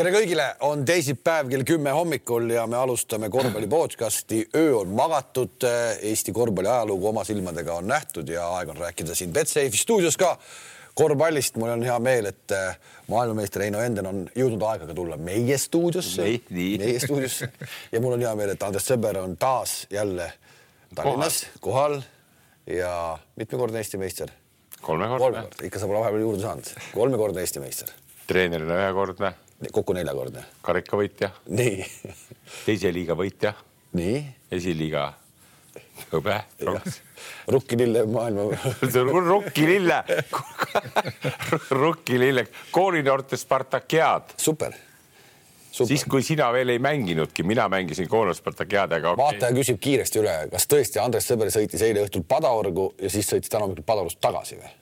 tere kõigile, on teisipäev kell kümme hommikul ja me alustame korvpalli podcasti. öö on magatud, Eesti korvpalli ajalugu oma silmadega on nähtud ja aeg on rääkida siin Betsafe'i stuudios ka korvpallist. mul on hea meel, et maailmameister Heino Enden on jõudnud aegaga tulla meie stuudiosse, meie stuudiosse ja mul on hea meel, et Andres Sõber on taas jälle Tallinnas kohal, kohal ja mitmekordne Eesti meister kolmekordne. ikka sa pole vahepeal juurde saanud, kolmekordne Eesti meister. treenerina ühekordne. Kokku neljakordne. karikavõitja. nii teise liiga võitja. nii. esiliiga hõbe. rukkilille maailma rukkilille rukkilille, koolinoorte Spartakiaad. super Super. siis, kui sina veel ei mänginudki, mina mängisin koolil Spartakiadega okay.. vaataja küsib kiiresti üle, kas tõesti Andres Sõber sõitis eile õhtul Padaorgu ja siis sõitis täna hommikul Padaorust tagasi või?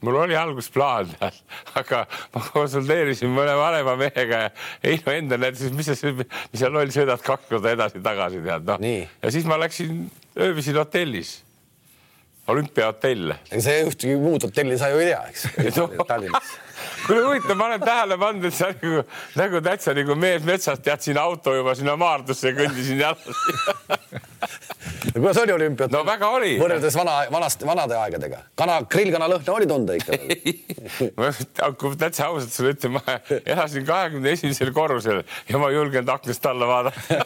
Mul oli alguses plaan, aga ma konsulteerisin mõne vanema mehega ja Heino enda näitas, mis sa, mis sa loll sõidad kaks korda edasi-tagasi tead noh. ja siis ma läksin, ööbisin hotellis olümpiahotell. sa ühtegi muud hotelli sa ju ei tea, eks no. Tallinnas kuule huvitav, ma olen tähele pannud, et sa nagu, nagu täitsa nagu mees metsast tead siin auto juba sinna maardusse kõndisin jalast kuidas oli olümpiat? no väga oli. võrreldes vana, vanast, vanade aegadega. kana, grillkana lõhna oli tunda ikka kui täitsa ausalt sulle ütlen, ma elasin kahekümne esimesel korrusel ja ma ei julgenud aknast alla vaadata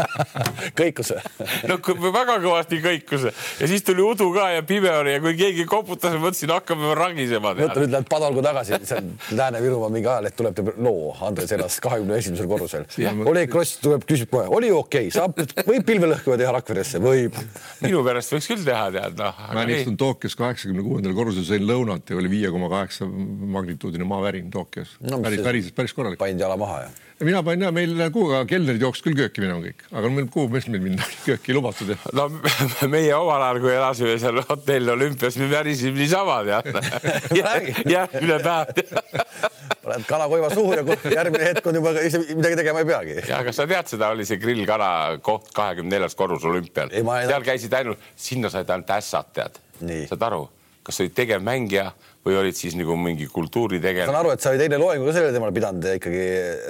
kõikus no väga kõvasti kõikus ja siis tuli udu ka ja pime oli ja kui keegi koputas, ma mõtlesin, hakkame ragisema. mõtle nüüd lähed Padalgu tagasi, seal Lääne-Virumaa mingi ajaleht tuleb, teeb loo, Andres elas kahekümne esimesel korrusel. Oleg Kross tuleb, küsib kohe, oli okei okay., saab, võib pilvelõhkuja teha Rakveresse, võib. minu pärast võiks küll teha, tead noh. ma istun Tokyos kaheksakümne kuuendal korrusel, sõin lõunat ja oli viie koma kaheksa magnituudine maavärin Tokyos no,. päris, päris, päris korralik. pandi jala maha ja mina panin ja meil kuhuga kelnerid jooksid küll kööki minema kõik, aga meil kuhu meil minna, kööki lubatud. no meie omal ajal, kui elasime seal hotell Olümpias, me värisime niisama tead. järgmine päev. paned kanakoiva suhu ja järgmine hetk on juba ise midagi tegema ei peagi. ja kas sa tead, seda oli see grillkana koht kahekümne neljas korrus olümpial. seal käisid ainult, sinna said ainult ässad tead. saad aru, kas olid tegevmängija või olid siis nagu mingi kultuuritegelane? saan aru, et sa olid eile loengu ka sellel teemal pidanud ikkagi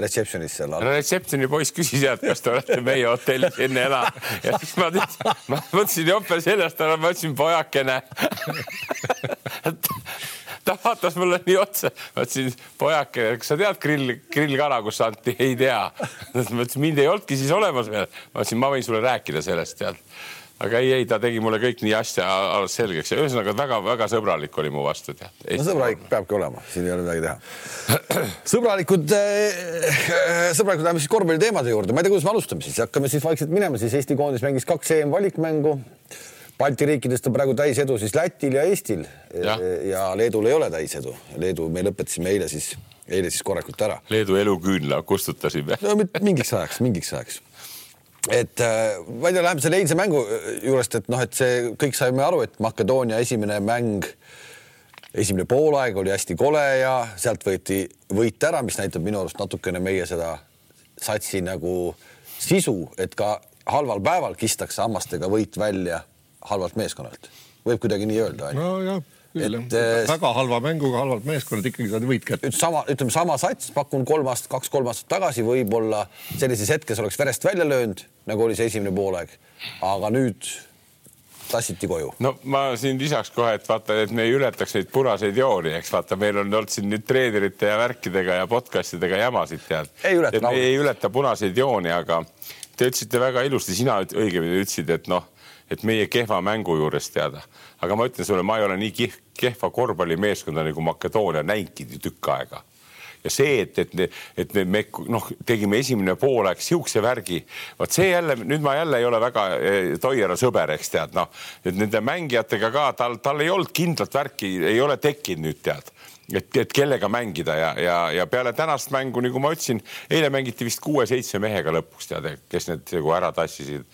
reception'is seal. Reception'i poiss küsis jah, et kas te olete meie hotellis enne elanud ja siis ma teadsin, ma mõtlesin jope seljast ära, ma ütlesin pojakene ta vaatas mulle nii otsa, ma ütlesin pojakene, kas sa tead grill, grillkala, kus anti, ei tea. ma ütlesin, mind ei olnudki siis olemas veel. ma ütlesin, ma võin sulle rääkida sellest tead aga ei, ei, ta tegi mulle kõik nii asja alles selgeks ja ühesõnaga väga-väga sõbralik oli mu vastu. no sõbralik peabki olema, siin ei ole midagi teha. sõbralikud äh,, sõbralikud, läheme siis korvpalliteemade juurde, ma ei tea, kuidas me alustame siis, hakkame siis vaikselt minema, siis Eesti koondis mängis kaks EM-valikmängu. Balti riikidest on praegu täisedu siis Lätil ja Eestil ja, ja Leedul ei ole täisedu. Leedu me lõpetasime eile siis, eile siis korralikult ära. Leedu eluküünla kustutasime. no mingiks ajaks, mingiks ajaks et äh, ma ei tea, läheme selle eilse mängu äh, juurest, et noh, et see kõik saime aru, et Makedoonia esimene mäng, esimene poolaeg oli hästi kole ja sealt võeti võit ära, mis näitab minu arust natukene meie seda satsi nagu sisu, et ka halval päeval kistakse hammastega võit välja halvalt meeskonnalt. võib kuidagi nii öelda. nojah et äh, väga halva mänguga halvalt meeskonnad ikkagi saad võit kätte. sama, ütleme sama sats, pakun kolm aastat, kaks-kolm aastat tagasi võib-olla sellises hetkes oleks verest välja löönud, nagu oli see esimene poolaeg, aga nüüd tassiti koju. no ma siin lisaks kohe, et vaata, et me ei ületaks neid punaseid jooni, eks vaata, meil on olnud siin nüüd treenerite ja värkidega ja podcast idega jamasid tead. et me ei ületa punaseid jooni, aga te ütlesite väga ilusti, sina õigemini ütlesid, et noh et meie kehva mängu juures teada. aga ma ütlen sulle, ma ei ole nii kehva korvpallimeeskonda nagu Makedoonia näinudki tükk aega. Ja see, et, et, et me noh, tegime esimene poolaeg siukse värgi, vot see jälle nüüd ma jälle ei ole väga eh, Toiera sõber, eks tead, noh, et nende mängijatega ka tal, tal ei olnud kindlat värki, ei ole tekkinud nüüd tead. Et, et kellega mängida ja, ja, ja peale tänast mängu, nagu ma ütlesin, eile mängiti vist kuue-seitsme mehega lõpuks tead, kes need nagu ära tassisid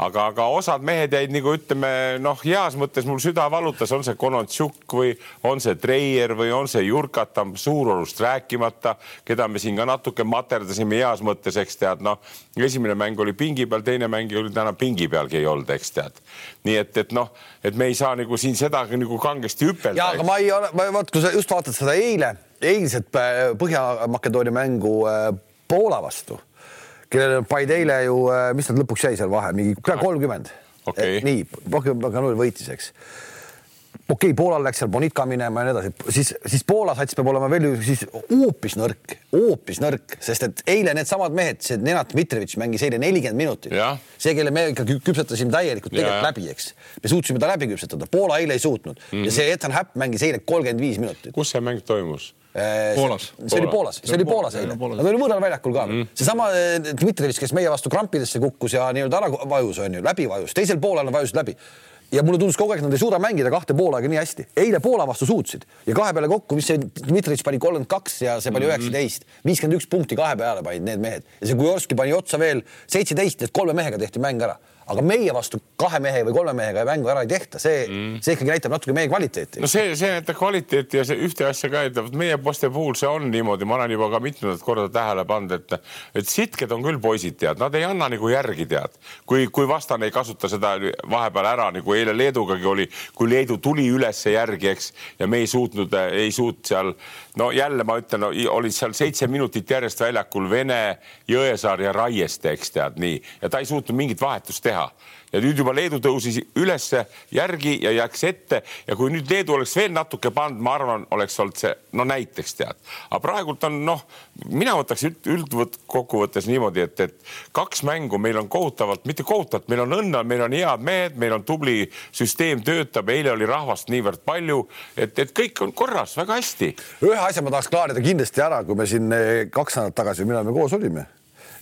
aga, aga osad mehed jäid nagu ütleme noh, heas mõttes mul süda valutas, on see Konontšuk või on see Treier või on see Jurkata, Suurolust rääkimata, keda me siin ka natuke materdasime heas mõttes, eks tead, noh, esimene mäng oli pingi peal, teine mäng oli täna pingi pealgi ei olnud, eks tead. nii et, et noh, et me ei saa nagu siin seda nagu kangesti hüpelda. ja, aga ma ei ole, vaat kui sa just vaatad seda eile, eilset äh, Põhja-Makedoonia mängu äh, Poola vastu, kellel panid eile ju, mis nad lõpuks jäi seal vahe, mingi kolmkümmend okay.. nii, Pohjois võitis, eks okei okay,, Poolal läks seal Bonitka minema ja nii edasi, siis, siis Poola sats peab olema veel ju siis hoopis nõrk, hoopis nõrk, sest et eile needsamad mehed, see Nenad Dmitrovitš mängis eile nelikümmend minutit. see, kelle me ikka küpsetasime täielikult tegelikult läbi, eks. me suutsime ta läbi küpsetada, Poola eile ei suutnud mm -hmm. ja see Ethan Happ mängis eile kolmkümmend viis minutit. kus see mäng toimus? Äh, Poolas. see oli Poolas, see oli Poolas eile, nad olid võõral väljakul ka. Mm.. seesama äh, Dmitrovitš, kes meie vastu krampidesse kukkus ja nii-öelda ära vajus, onju, läbi vajus, teisel poolel nad vajusid läbi. Ja mulle tundus kogu aeg, nad ei suuda mängida kahte poolaega nii hästi. eile Poola vastu suutsid. Ja kahe peale kokku, mis see Dmitritš pani kolmkümmend kaks ja see pani mhm. üheksateist. Mm -hmm., viiskümmend üks punkti kahe peale panid need mehed. Ja see Kujorski pani otsa veel seitseteist, et kolme mehega tehti mäng ära aga meie vastu kahe mehe või kolme mehega mängu ära ei tehta, see mm., see ikkagi näitab natuke meie kvaliteeti. no see, see näitab kvaliteeti ja see ühte asja ka ütleb, meie poiste puhul see on niimoodi, ma olen juba ka mitmendat korda tähele pannud, et, et sitked on küll poisid, tead, nad ei anna nagu järgi, tead. kui, kui vastane ei kasuta seda vahepeal ära, nagu eile Leedugagi oli, kui Leedu tuli üles järgi, eks, ja me ei suutnud, ei suutnud seal, no jälle ma ütlen no,, olid seal seitse minutit järjest väljakul Vene, Jõesaar ja Raieste, eks tead nii, ja ta ei suutnud mingit vahetust teha teha. Ja nüüd juba Leedu tõusis ülesse järgi ja jääks ette. Ja kui nüüd Leedu oleks veel natuke pannud, ma arvan, oleks olnud see no näiteks tead, aga praegult on noh, mina võtaks üld, üldkokkuvõttes niimoodi, et, et kaks mängu meil on kohutavalt, mitte kohutavalt, meil on õnne, meil on head mehed, meil on tubli süsteem töötab, eile oli rahvast niivõrd palju, et, et kõik on korras väga hästi. ühe asja ma tahaks klaarida kindlasti ära, kui me siin eh, kaks nädalat tagasi, millal me koos olime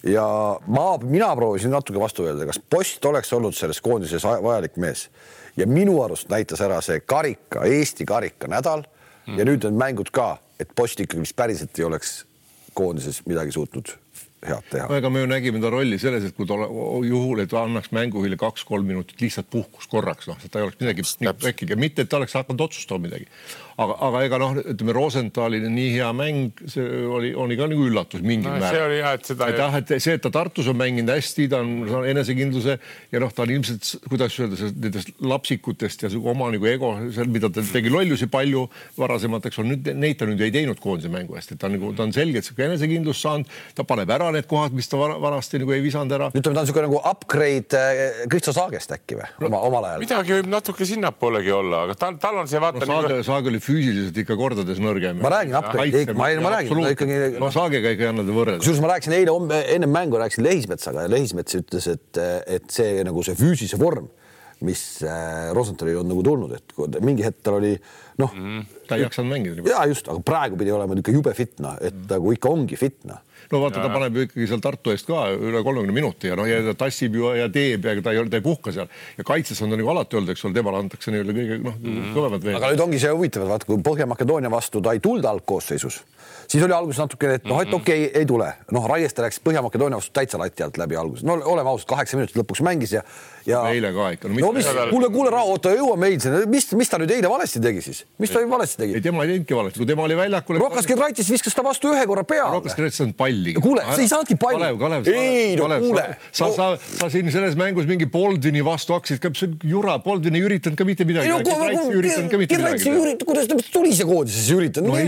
ja ma, mina proovisin natuke vastu öelda, kas Post oleks olnud selles koondises vajalik mees ja minu arust näitas ära see karika, Eesti karika nädal mm. ja nüüd need mängud ka, et Post ikkagi vist päriselt ei oleks koondises midagi suutnud head teha. no ega me ju nägime ta rolli selles, et kui ta juhul, et annaks mänguhile kaks-kolm minutit lihtsalt puhkus korraks, noh, et ta ei oleks midagi äkki, mitte et ta oleks hakanud otsustama midagi aga, aga ega noh, ütleme Rosenthali nii hea mäng, see oli, oli ka nagu üllatus mingil no, määral. see oli jah, et seda. et jah, et see, et ta Tartus on mänginud hästi, ta on, on enesekindluse ja noh, ta on ilmselt, kuidas öelda, nendest lapsikutest ja oma nagu ego, seal, mida ta tegi lollusi palju varasemalt, eks ole, nüüd neid ta nüüd ei teinud koondise mängu eest, et ta nagu, ta on selgelt sihuke enesekindlust saanud, ta paneb ära need kohad, mis ta vanasti nagu ei visanud ära. ütleme, ta on niisugune nagu upgrade äh, Kristo Saagest äkki või no, oma, omal ajal? midagi võib natuke sinnapoolegi olla, aga tal, tal on see vaata no,. Saage, Saage oli füüsiliselt ikka kordades nõrgem. ma räägin, ma, ma räägin, ta ikkagi. no Saagega ikka ei anna ta võrrelda. kusjuures ma rääkisin eile enne mängu rääkisin Lehismetsaga ja Lehismets ütles, et, et see nagu see füüsilise vorm, mis äh, Rosenthalil on nagu tulnud, et mingi hetk tal oli noh mm,. ta ei jaksanud mängida. ja just, aga praegu pidi olema niisugune jube fitna, et mm. nagu ikka ongi fitna no vaata, ta paneb ju ikkagi seal Tartu eest ka üle kolmekümne minuti ja noh, ja ta tassib ju ja teeb ja ta ei ole, ta ei puhka seal ja kaitses on ta nagu alati olnud, eks ole, temale antakse nii-öelda kõige noh mm., kõvemad veel. aga nüüd ongi see huvitav, et vaata, kui Põhja-Makedoonia vastu ta ei tulnud algkoosseisus siis oli alguses natukene, et noh, et mhm. okei okay,, ei tule. noh, Raieste läks Põhja-Makedoonia vastu täitsa lati alt läbi alguses. no oleme ausad, kaheksa minutit lõpuks mängis ja, ja. eile ka ikka. no mis, kuule, kuule, Rao, oota, jõuame eilseni, mis, mis ta nüüd eile valesti tegi siis? mis ta valesti tegi? ei, tema ei teinudki valesti, kui tema oli väljakul. Rokas Gedraitis viskas ta vastu ühe korra peale. Rokas Gedraitis on palli. kuule, sa ei saanudki palli. Kalev, Kalev. ei no kuule. sa, sa, sa siin selles mängus mingi Boldvini vastu hakkasid ka, jura, Boldvin ei üritanud ka mitte midagi. kuidas ta tuli see koondises ei üritanud?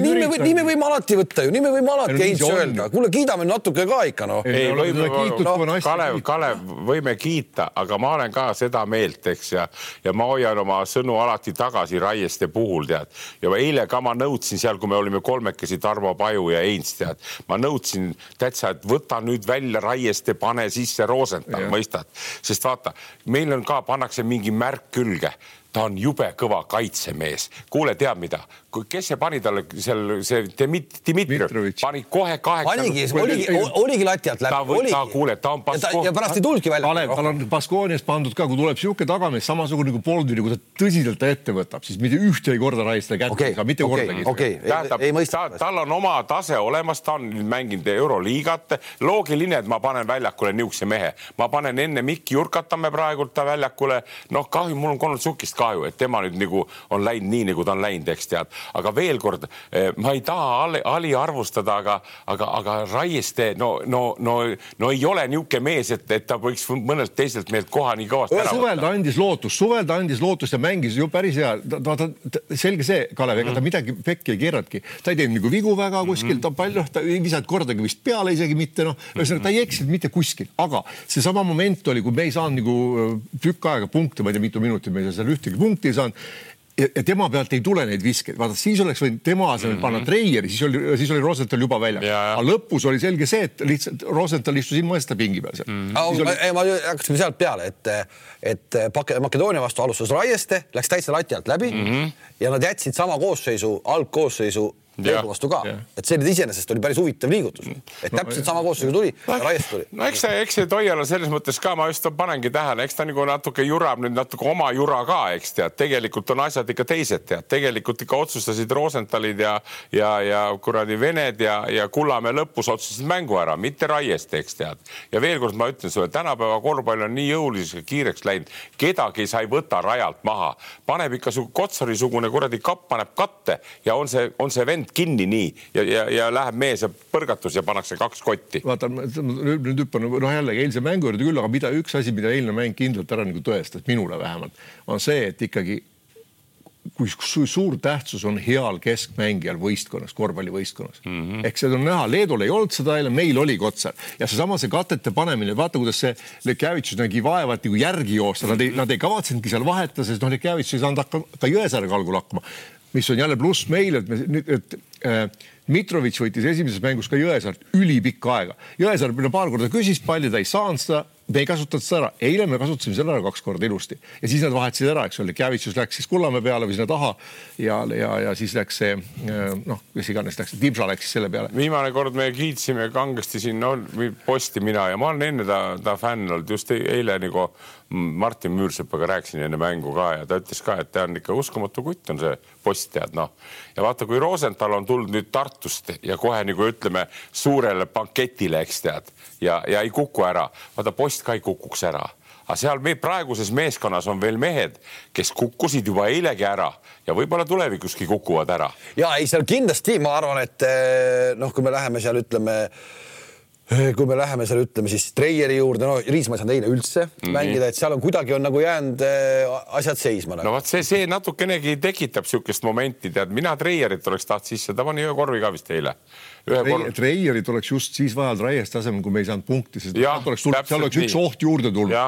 nii me võime alati võtta ju, nii me võime alati Heinz öelda, kuule, kiidame natuke ka ikka noh. ei, võime, no, Kalev, Kalev, võime kiita, aga ma olen ka seda meelt, eks ja, ja ma hoian oma sõnu alati tagasi Raieste puhul tead. ja eile ka ma nõudsin seal, kui me olime kolmekesi, Tarmo Paju ja Heinz tead, ma nõudsin täitsa, et võta nüüd välja Raieste, pane sisse Rosenthal, mõistad, sest vaata, meil on ka, pannakse mingi märk külge. Ta on jube kõva kaitsemees. kuule, tead mida, kes see pani talle seal see Dmit-, Dmitrijev pani kohe kaheksa. panigi, oligi, oligi lati alt läbi. ta, kuule, ta on Basko-. ja pärast ei tulnudki välja. Kalev, tal on Baskoonias pandud ka, kui tuleb niisugune tagamees, samasugune nagu Boldvini, kui ta tõsiselt ta ette võtab, siis mitte ühtegi korda Raiste kätte okay, saa, mitte okay, kordagi. okei okay., tähendab, ei mõista. tal on oma tase olemas, ta on mänginud Euroliigat, loogiline, et ma panen väljakule niisuguse mehe, ma panen enne Mikki Jurkatamme praegult ta väljakule, noh, kahju, mul on olnud sihukest ka ju, et tema nüüd nagu on läinud nii, nagu ta on läinud, eks tead. Aga veel kord, eh, ma ei taha ali, aliarvustada, aga, aga, aga Raieste, no, no, no, no ei ole niisugune mees, et, et ta võiks mõnelt teiselt meilt koha nii kõvasti ära võtta. suvel ta andis lootust, suvel ta andis lootust ja mängis ju päris hea. ta, ta, ta, selge see, Kalev, ega ta mm. midagi pekki ei keeranudki, ta ei teinud nagu vigu väga kuskil mm, -hmm. ta palju, ta ei visanud kordagi vist peale isegi mitte noh, ühesõnaga ta ei eksinud mitte kuskil, aga seesama moment oli, kui me ei saanud nagu äh, tükk aega punkte, ma ei tea, mitu minutit me seal ühtegi punkti ei saanud ja tema pealt ei tule neid viskeid, vaata siis oleks võinud tema asemel mm -hmm. panna Treieri, siis oli, siis oli Rosenthal juba väljas. aga lõpus oli selge see, et lihtsalt Rosenthal istus ilmaasjata pingi peal seal mm. -hmm. Oli... ma hakkasime sealt peale, et, et Makedoonia vastu alustas Raieste, läks täitsa lati alt läbi mm -hmm. ja nad jätsid sama koosseisu, algkoosseisu Leedu vastu ka, et see nüüd iseenesest oli päris huvitav liigutus, et täpselt no, sama koosseis tuli no,, Raiest tuli. no eks see, eks see Toiala selles mõttes ka, ma just panengi tähele, eks ta nagu natuke jurab nüüd natuke oma jura ka, eks tead, tegelikult on asjad ikka teised tead, tegelikult ikka otsustasid Rosenthalid ja, ja, ja kuradi Vened ja, ja Kullamäe lõpus otsustasid mängu ära, mitte Raiest, eks tead. ja veel kord ma ütlen sulle, tänapäeva korvpall on nii jõuliseks ja kiireks läinud, kedagi sa ei võta rajalt maha, paneb ikka su Kotsari-sugune kuradi kapp paneb katte ja on see, on see vend kinni nii ja, ja, ja läheb mees ja põrgatus ja pannakse kaks kotti. vaata nüüd, hüppan noh, jällegi eilse mängu juurde küll, aga mida üks asi, mida eilne mäng kindlalt ära nagu tõestas, minule vähemalt, on see, et ikkagi kui suur tähtsus on heal keskmängijal võistkonnas, korvpallivõistkonnas mm. -hmm. ehk seda on näha, Leedul ei olnud seda eile, meil oli Kotsar ja seesama see katete panemine, vaata, kuidas see Lekjavitšus nägi vaeva, et nagu järgi joosta, nad ei, nad ei kavatsenudki seal vahetada, sest noh, Lekjavitšus ei saanud hakka ka Jõesaarega algul hakkama mis on jälle pluss meile, et me nüüd, et äh, Mitrovic võttis esimeses mängus ka Jõesaart ülipikka aega. Jõesaar paar korda küsis palli, ta ei saanud seda me ei kasutanud seda ära, eile me kasutasime selle ära kaks korda ilusti. Ja siis nad vahetasid ära, eks ole, Kjavitsus läks siis Kullamäe peale või sinna taha. Ja, ja, ja siis läks see noh, kes iganes läks, Dibža läks siis selle peale. viimane kord me kiitsime kangesti siin no, posti mina. Ja ma olen enne ta, ta fänn olnud. Just eile nagu Martin Müürsepaga rääkisin enne mängu ka ja ta ütles ka, et ta on ikka uskumatu kutt on see post tead noh. ja vaata, kui Rosenthal on tulnud nüüd Tartust ja kohe nagu ütleme suurele banketile, eks tead ja, ja ei kuku ära, vaata post ka ei kukuks ära aga seal me praeguses meeskonnas on veel mehed, kes kukkusid juba eilegi ära ja võib-olla tulevikuski kukuvad ära. ja ei, seal kindlasti ma arvan, et eh, noh, kui me läheme seal, ütleme eh, kui me läheme seal, ütleme siis Treieri juurde, no Riismaa ei saanud eile üldse mm -hmm. mängida, et seal on kuidagi on nagu jäänud äh, asjad seisma nagu.. no vot see, see natukenegi tekitab niisugust momenti, tead, mina Treierit oleks tahtnud sisse, ta pani ühe korvi ka vist eile Trei, Treierit oleks just siis vaja Raiest asemel, kui me ei saanud punkti, sest ja, oleks tulnud, seal oleks nii. üks oht juurde tulnud. ja,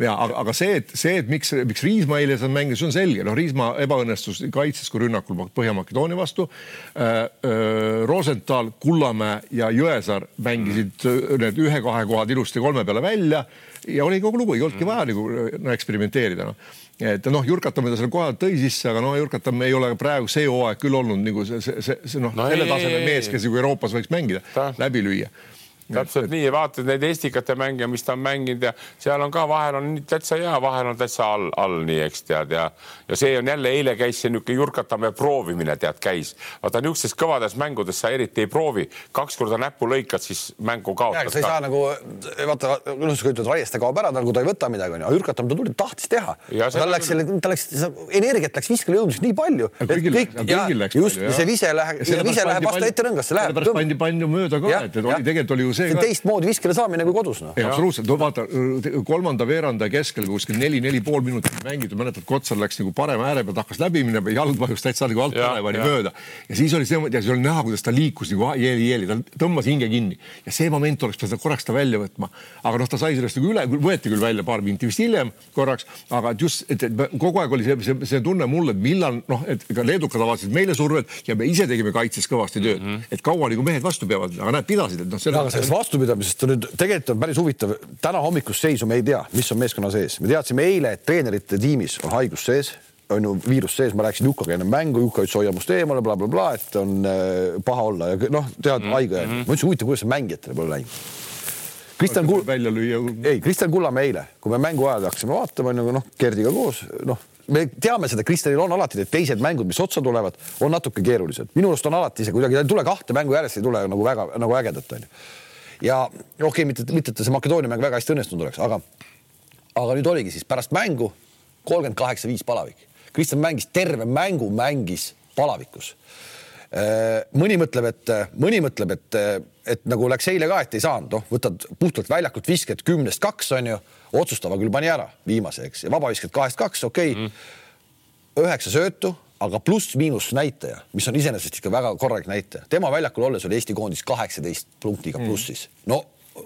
ja, aga, aga see, et see, et miks, miks Riismaa eile seal mängis, see on selge, noh, Riismaa ebaõnnestus kaitses kui rünnakul Põhja-Makedoonia vastu äh,. Äh, Rosenthal, Kullamäe ja Jõesaar mängisid mm. need ühe-kahe kohad ilusti kolme peale välja ja oli kogu lugu, ei olnudki vaja nagu no, eksperimenteerida no et noh, Jurkatamme ta seal kohal tõi sisse, aga no Jurkatamme ei ole praegu see hooaeg küll olnud nagu see, see, see, noh no, selle taseme mees, kes nagu Euroopas võiks mängida, läbi lüüa täpselt et... nii, vaatad neid Estikate mänge, mis ta on mänginud ja seal on ka vahel on täitsa hea, vahel on täitsa all, all nii, eks tead ja ja see on jälle, eile käis see niisugune Jurkatamäe proovimine, tead, käis. vaata niisugustes kõvades mängudes sa eriti ei proovi, kaks korda näppu lõikad, siis mängu kaotad. sa ei saa nagu vaata, noh, sa ütled, Raieste kaob ära, nagu ta ei võta midagi, onju, aga Jurkatamäe ta tuli, tahtis teha. tal läks selle, tal läks, energiat läks viskele jõudmiseks nii palju. kõik, ja just see vise läheb, vise läheb vastu etterõngasse, läheb. sellepärast pandi palju mööda ka, et oli tegelikult oli ju see, see on teistmoodi viskele saamine kui kodus noh. absoluutselt, no vaata kolmanda veeranda keskel kuskil neli-neli pool minutit mängitud, mäletad, Kotsar läks nagu parema ääre pealt, hakkas läbi minema, jalg vajus täitsa nagu alt ära, pani mööda. Ja siis oli see ja siis oli näha, kuidas ta liikus nagu jeeli-jeeli, ta tõmbas hinge kinni. Ja see moment oleks pidanud korraks ta välja võtma, aga noh, ta sai sellest nagu üle, võeti küll välja paar minti vist hiljem korraks, aga et just, et, kogu aeg oli see, see, see tunne mul, et millal noh, et ka leedukad avaldasid meile survet ja me ise tegime kaitses kõvasti tööd. Mm, -hmm. et kaua nagu mehed vastu peavad, aga näed, pidasid, et noh, selle vastu vastupidamisest on nüüd tegelikult on päris huvitav. täna hommikust seisu me ei tea, mis on meeskonna sees, me teadsime eile, et treenerite tiimis on haigus sees, on ju viirus sees, ma rääkisin Jukaga enne mängu, Juka ütles hoia must eemale bla,, blablabla, et on äh, paha olla ja noh, tead mm -hmm. haige ja ma ütlesin, huvitav, kuidas see mängijatele pole läinud. Kristjan Kull-, välja lüüa. ei, Kristjan Kullamäe eile, kui me mängu ajal hakkasime vaatama, on ju noh, Gerdiga koos, noh me teame seda, Kristjanil on alati need teised mängud, mis otsa tulevad, on natuke keerulised. minu arust on alati see kuidagi, ei tule kahte mängu järjest, ei tule nagu väga nagu ägedat onju ja okei okay,, mitte, mitte et see Makedoonia mäng väga hästi õnnestunud oleks, aga, aga nüüd oligi siis pärast mängu kolmkümmend kaheksa, viis palavik Kristjan mängis terve mängu, mängis palavikus. Äh, mõni mõtleb, et mõni mõtleb, et, et nagu läks eile ka, et ei saanud, noh, võtad puhtalt väljakult visked kümnest kaks on ju, otsustava küll pani ära viimase, eks, ja vabavisked kahest kaks, okei okay. mm.. üheksa söötu, aga pluss-miinus näitaja, mis on iseenesest ikka väga korralik näitaja, tema väljakul olles oli Eesti koondis kaheksateist punktiga mm. plussis. no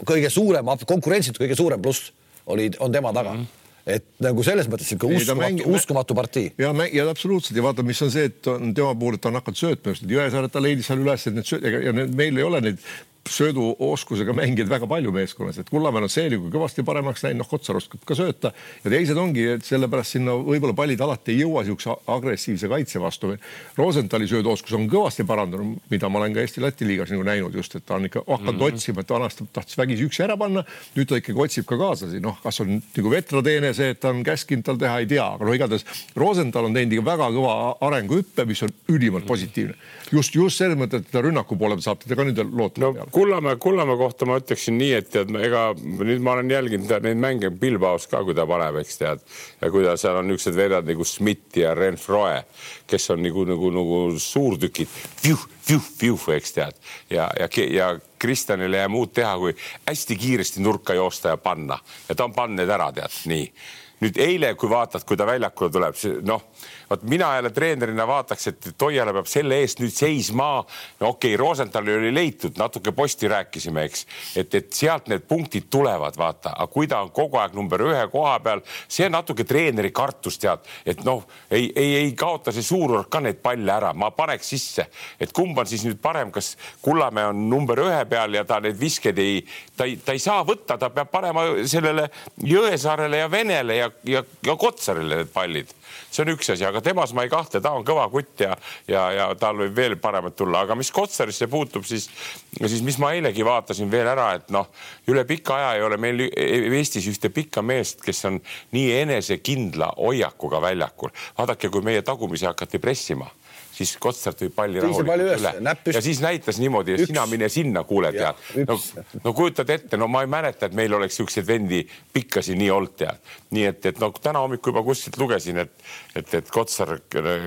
kõige suurem, konkurentsilt kõige suurem pluss oli, on tema taga mm. -hmm et nagu selles mõttes ikka uskumatu, mängi, uskumatu partii. ja, ja absoluutselt ja vaata, mis on see, et on tema puhul, et ta on hakanud söötma just, et Jõesaare ta leidis seal üles, et need sööd ja need, meil ei ole neid sööduoskusega mängijaid väga palju meeskonnas, et Kullamäel on see nagu kõvasti paremaks läinud, noh, Kotsar oskab ka sööta ja teised ongi, et sellepärast sinna võib-olla pallid alati ei jõua niisuguse agressiivse kaitse vastu. Rosenthali sööduoskus on kõvasti parandunud, mida ma olen ka Eesti-Läti liigas nagu näinud just, et ta on ikka hakanud mm -hmm. otsima, et vanasti tahtis vägisi üksi ära panna, nüüd ta ikkagi otsib ka kaaslasi, noh, kas on nagu vetrateene see, et ta on käskinud tal teha, ei tea, aga no igatahes Rosenthal on teinud ikka väga kõva arenguhüppe, mis on ülimalt positiivne. just, just selles mõttes, et ta rünnaku poole saab teda ka nüüd loota no, peale Kullamäe, Kullamäe kohta ma ütleksin nii, et tead, ega nüüd ma olen jälginud neid mänge Bilbaos ka, kui ta paneb, eks tead. ja kui ta seal on niisugused vennad nagu Schmidt ja Renfroe, kes on nagu, nagu, nagu suurtükid, eks tead. ja, ja, ja Kristjanile ei jää muud teha, kui hästi kiiresti nurka joosta ja panna ja ta on pannud need ära, tead, nii. nüüd eile, kui vaatad, kui ta väljakule tuleb, noh vot mina jälle treenerina vaataks, et Toiala peab selle eest nüüd seisma. no okei okay,, Rosenthali oli leitud, natuke posti rääkisime, eks, et, et sealt need punktid tulevad, vaata, aga kui ta on kogu aeg number ühe koha peal, see on natuke treeneri kartus, tead, et noh, ei, ei, ei kaota see suururk ka neid palle ära, ma paneks sisse, et kumb on siis nüüd parem, kas Kullamäe on number ühe peal ja ta neid viskeid ei, ta ei, ta ei saa võtta, ta peab panema sellele Jõesaarele ja Venele ja, ja, ja Kotsarile need pallid see on üks asi, aga temas ma ei kahtle, ta on kõva kutt ja, ja, ja tal võib veel paremat tulla, aga mis Kotsarisse puutub, siis, siis mis ma eilegi vaatasin veel ära, et noh, üle pika aja ei ole meil Eestis ühte pikka meest, kes on nii enesekindla hoiakuga väljakul. vaadake, kui meie tagumisi hakati pressima siis Kotsart võib palli rahulikult üle. ja siis näitas niimoodi, et sina mine sinna, kuule tead. no, no kujutad ette, no ma ei mäleta, et meil oleks siukseid vendi pikkasi nii olnud tead. nii et, et no täna hommikul juba kuskilt lugesin, et, et, et Kotsar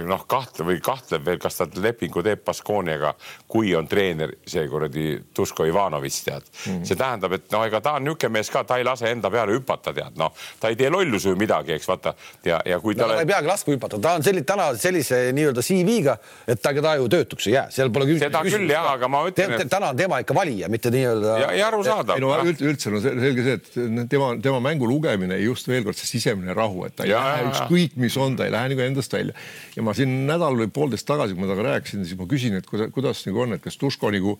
noh, kahtleb või kahtleb veel, kas ta lepingu teeb Baskooniaga, kui on treener see kuradi Duško Ivanovitš tead. Mm.. see tähendab, et no ega ta on niisugune mees ka, ta ei lase enda peale hüpata, tead. Noh, ta ei tee lollusi või midagi, eks vaata. Ja, ja kui ta no, ole... ei peagi laskma hüpata, ta on selline täna sellise nii-öelda CV-ga et ta, ta ju töötuks ei jää, seal pole küsimust. seda küll jah, aga ma ütlen et.... täna on tema ikka valija, mitte nii-öelda. ja, ja arusaadav. ei no üldse, üldse no selge see, et tema, tema mängu lugemine just veel kord see sisemine rahu, et ta ei ja, lähe ükskõik, mis on, ta ei lähe nagu endast välja. ja ma siin nädal või poolteist tagasi, kui ma temaga rääkisin, siis ma küsin, et kuidas, kuidas nagu on, et kas Tuško nagu,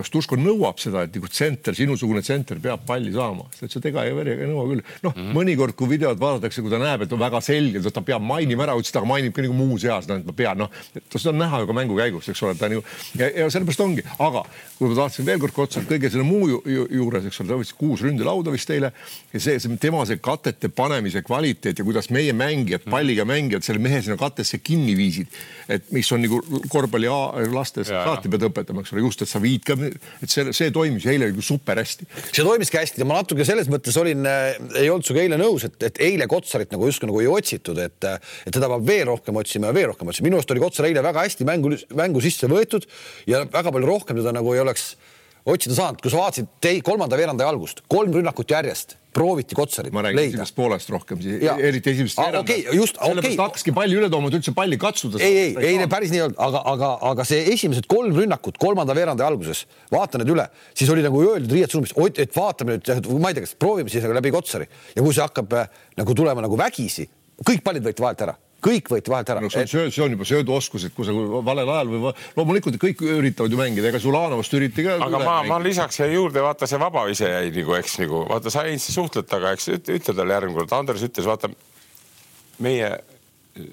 kas Tuško nõuab seda, et nagu tsenter, sinusugune tsenter peab palli saama, ta ütles, et ega ei, ei nõua küll. noh mm -hmm., mõnikord, kui videot vaadatakse, kui ta näeb, et on väga selgelt, et ta peab mainima ära, ütles, et aga mainib ka nagu muus eas, noh, et ma pean, noh, seda on näha ju ka mängu käigus, eks ole, ta on ju ja, ja sellepärast ongi, aga kui ma tahtsin veel kord Kotsalt kõige selle muu ju, ju, juures, eks ole, ta võttis kuus ründelauda vist eile ja see, see tema see katete panemise kvaliteet ja kuidas meie mängijad, palliga mängijad selle mehe sinna katesse kinni viisid, et mis on nagu korvpalli lastes saati pead õpetama, eks ole, just, et sa viid ka, et see, see toimis eile nagu super hästi. see toimiski hästi ja ma natuke selles mõttes olin, äh, ei olnud sinuga eile nõus, et, et eile Kotsarit nagu justkui nagu ei otsitud, et, et teda peab veel rohkem otsima ja veel rohkem otsima. minu arust oli Kotsar eile väga hästi mängu, mängu sisse võetud ja väga palju rohkem teda nagu ei oleks otsida saanud, kui sa vaatasid tei, kolmanda veerandi algust, kolm rünnakut järjest, prooviti Kotsarit ma räägin esimesest poolest rohkem, eriti esimesest veerandist okay,. just, okei. okay.. hakkaski palli üle tooma, et üldse palli katsuda. ei, ei, ei, ei päris nii ei olnud, aga, aga, aga see esimesed kolm rünnakut kolmanda veerandi alguses, vaata need üle, siis oli nagu öeldud riietusruumis, et vaatame nüüd, ma ei tea, kas proovime siis nagu läbi Kotsari. Ja kui see hakkab äh, nagu tulema nagu vägisi, kõik pallid võeti vahelt ära kõik võeti vahelt ära no,. see on see on juba sööduoskused, kui sa valel ajal või loomulikult kõik üritavad ju mängida, ega Zulanovast üriti ka. aga ma, ma lisaks siia juurde, vaata see vabavise jäi nagu, eks nagu vaata, sa Heinz suhtled temaga, eks ütle talle järgmine kord, Andres ütles, vaata meie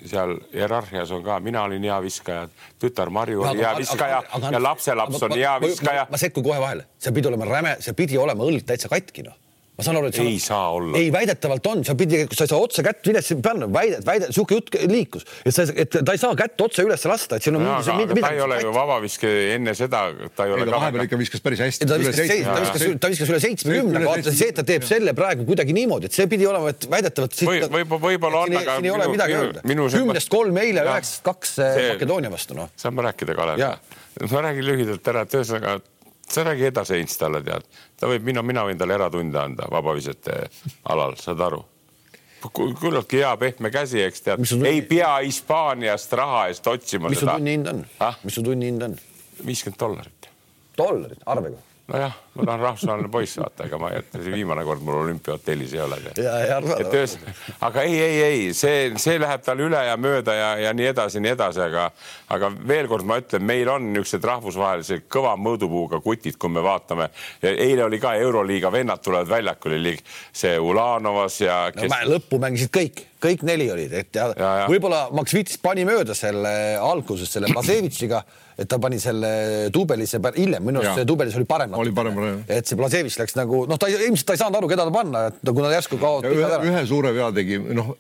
seal hierarhias on ka, mina olin hea viskaja, tütar Marju oli hea viskaja aga, aga, ja lapselaps on hea viskaja. ma sekkun kohe vahele, see pidi olema räme, see pidi olema õld täitsa katki noh ma saan aru, et ei saa olla. ei, väidetavalt on, sa pidi, sa ei saa otse kätt üles panna, väide, väide, sihuke jutt liikus, et sa, et ta ei saa kätt otse üles lasta, et siin on no, mingi, mingi, ta ei ole ju vabaviske enne seda, ta ei ole. vahepeal ikka viskas päris hästi. ta viskas, ta viskas, ta viskas üle seitsmekümne, vaata see, et ta teeb selle praegu kuidagi niimoodi, et see pidi olema, et väidetavalt. võib-olla, võib-olla on, aga. siin ei ole midagi öelda. kümnest kolm eile, üheksast kaks Makedoonia vastu, noh. saame rääkida, Kalev. ma räägin lühidalt ära, et ühesõnaga sa räägi edasi Heinz talle tead, ta võib, mina, mina võin talle eratunde anda vabavisete alal, saad aru? küllaltki hea pehme käsi, eks tead, ei pea Hispaaniast raha eest otsima. mis su tunni hind on ah?, mis su tunni hind on? viiskümmend dollarit. dollarit, arvega? nojah, ma tahan rahvusvaheline poiss vaata, ega ma ei jäta, see viimane kord mul olümpiahotellis ei ole. aga ei, ei, ei, see, see läheb tal üle ja mööda ja, ja nii edasi, nii edasi, aga, aga veel kord ma ütlen, meil on niisugused rahvusvahelised kõva mõõdupuuga kutid, kui me vaatame. eile oli ka Euroliiga vennad tulevad väljakule, see Ulanovas ja kes... no,. lõppu mängisid kõik kõik neli olid, et ja, ja, ja. võib-olla Maksvits pani mööda selle alguses selle Blasevitšiga et ta pani selle duubelisse hiljem, minu arust see duubelis oli parem. oli parem. Et see Blazevitš läks nagu noh, ta ilmselt ta ei saanud aru, keda ta panna, et kuna järsku kaotas. ühe, ühe suure vea tegi, noh,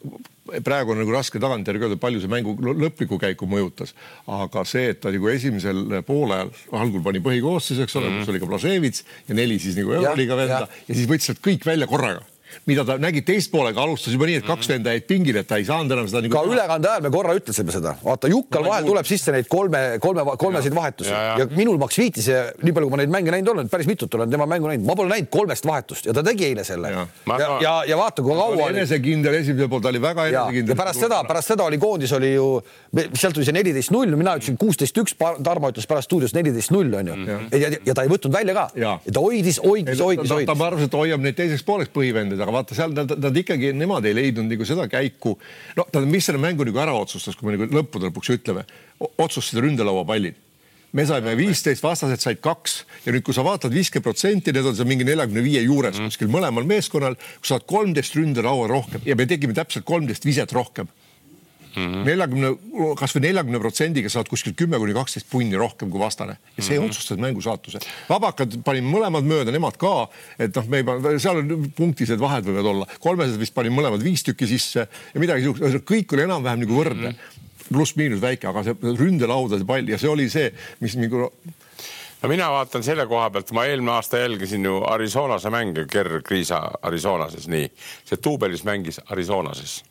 praegu on nagu raske tagantjärgi öelda, palju see mängu lõplikku käiku mõjutas, aga see, et ta nagu esimesel poolajal algul pani põhikoosseisu, eks ole mm, -hmm. kus oli ka Blaževitš ja neli siis nagu Euroliiga venda ja. ja siis võttis sealt kõik välja korraga mida ta nägi teist poolega, alustas juba nii, et kaks mhm. venda jäid pingile, et ta ei saanud enam seda nagu.... ka ülekande ajal me korra ütlesime seda, vaata Jukkal vahel nagu... tuleb sisse neid kolme, kolme, kolmesid vahetusi ja, ja. ja minul Max Viitis ja nii palju, kui ma neid mänge näinud olen, päris mitut olen tema mängu näinud, ma pole näinud kolmest vahetust ja ta tegi eile selle. ja, ja, ja, ja vaata, kui kaua. enesekindel esimesel pool, ta oli väga enesekindel. ja pärast seda, pärast seda oli koondis oli ju, sealt tuli see neliteist null, mina ütlesin kuusteist üks, Tarmo ütles pärast stuudios neliteist null on ju. ja, ja ta ei võtnud välja ka. ta hoidis, hoidis, hoidis, hoidis. ta arvas, et hoiab neid teiseks pooleks põhivendid, aga vaata seal ta nad ikkagi, nemad ei leidnud nagu seda käiku. no tähendab, mis selle mängu nagu ära otsustas, kui me nagu lõppude lõpuks ütleme, otsustasid ründelauapallid me saime viisteist, vastased said kaks ja nüüd, kui sa vaatad viiskümmend protsenti, need on seal mingi neljakümne viie juures mm. kuskil mõlemal meeskonnal, kui sa oled kolmteist ründelaua rohkem ja me tegime täpselt kolmteist viset rohkem. Neljakümne mm -hmm., kasvõi neljakümne protsendiga saad kuskil kümme kuni kaksteist punni rohkem kui vastane ja see mm -hmm. otsustas mängu saatuse. vabakad panime mõlemad mööda, nemad ka, et noh, me ei pane, seal on punktised vahed võivad olla, kolmesed vist panime mõlemad viis tükki sisse ja midagi siukest, kõik oli enam-vähem nagu võrdne mm -hmm. pluss-miinus väike, aga see ründelaudade pall ja see oli see, mis nagu no mina vaatan selle koha pealt, ma eelmine aasta jälgisin ju Arizonase mänge, Ger Kriisa Arizonases, nii. see Tuubelis mängis Arizonases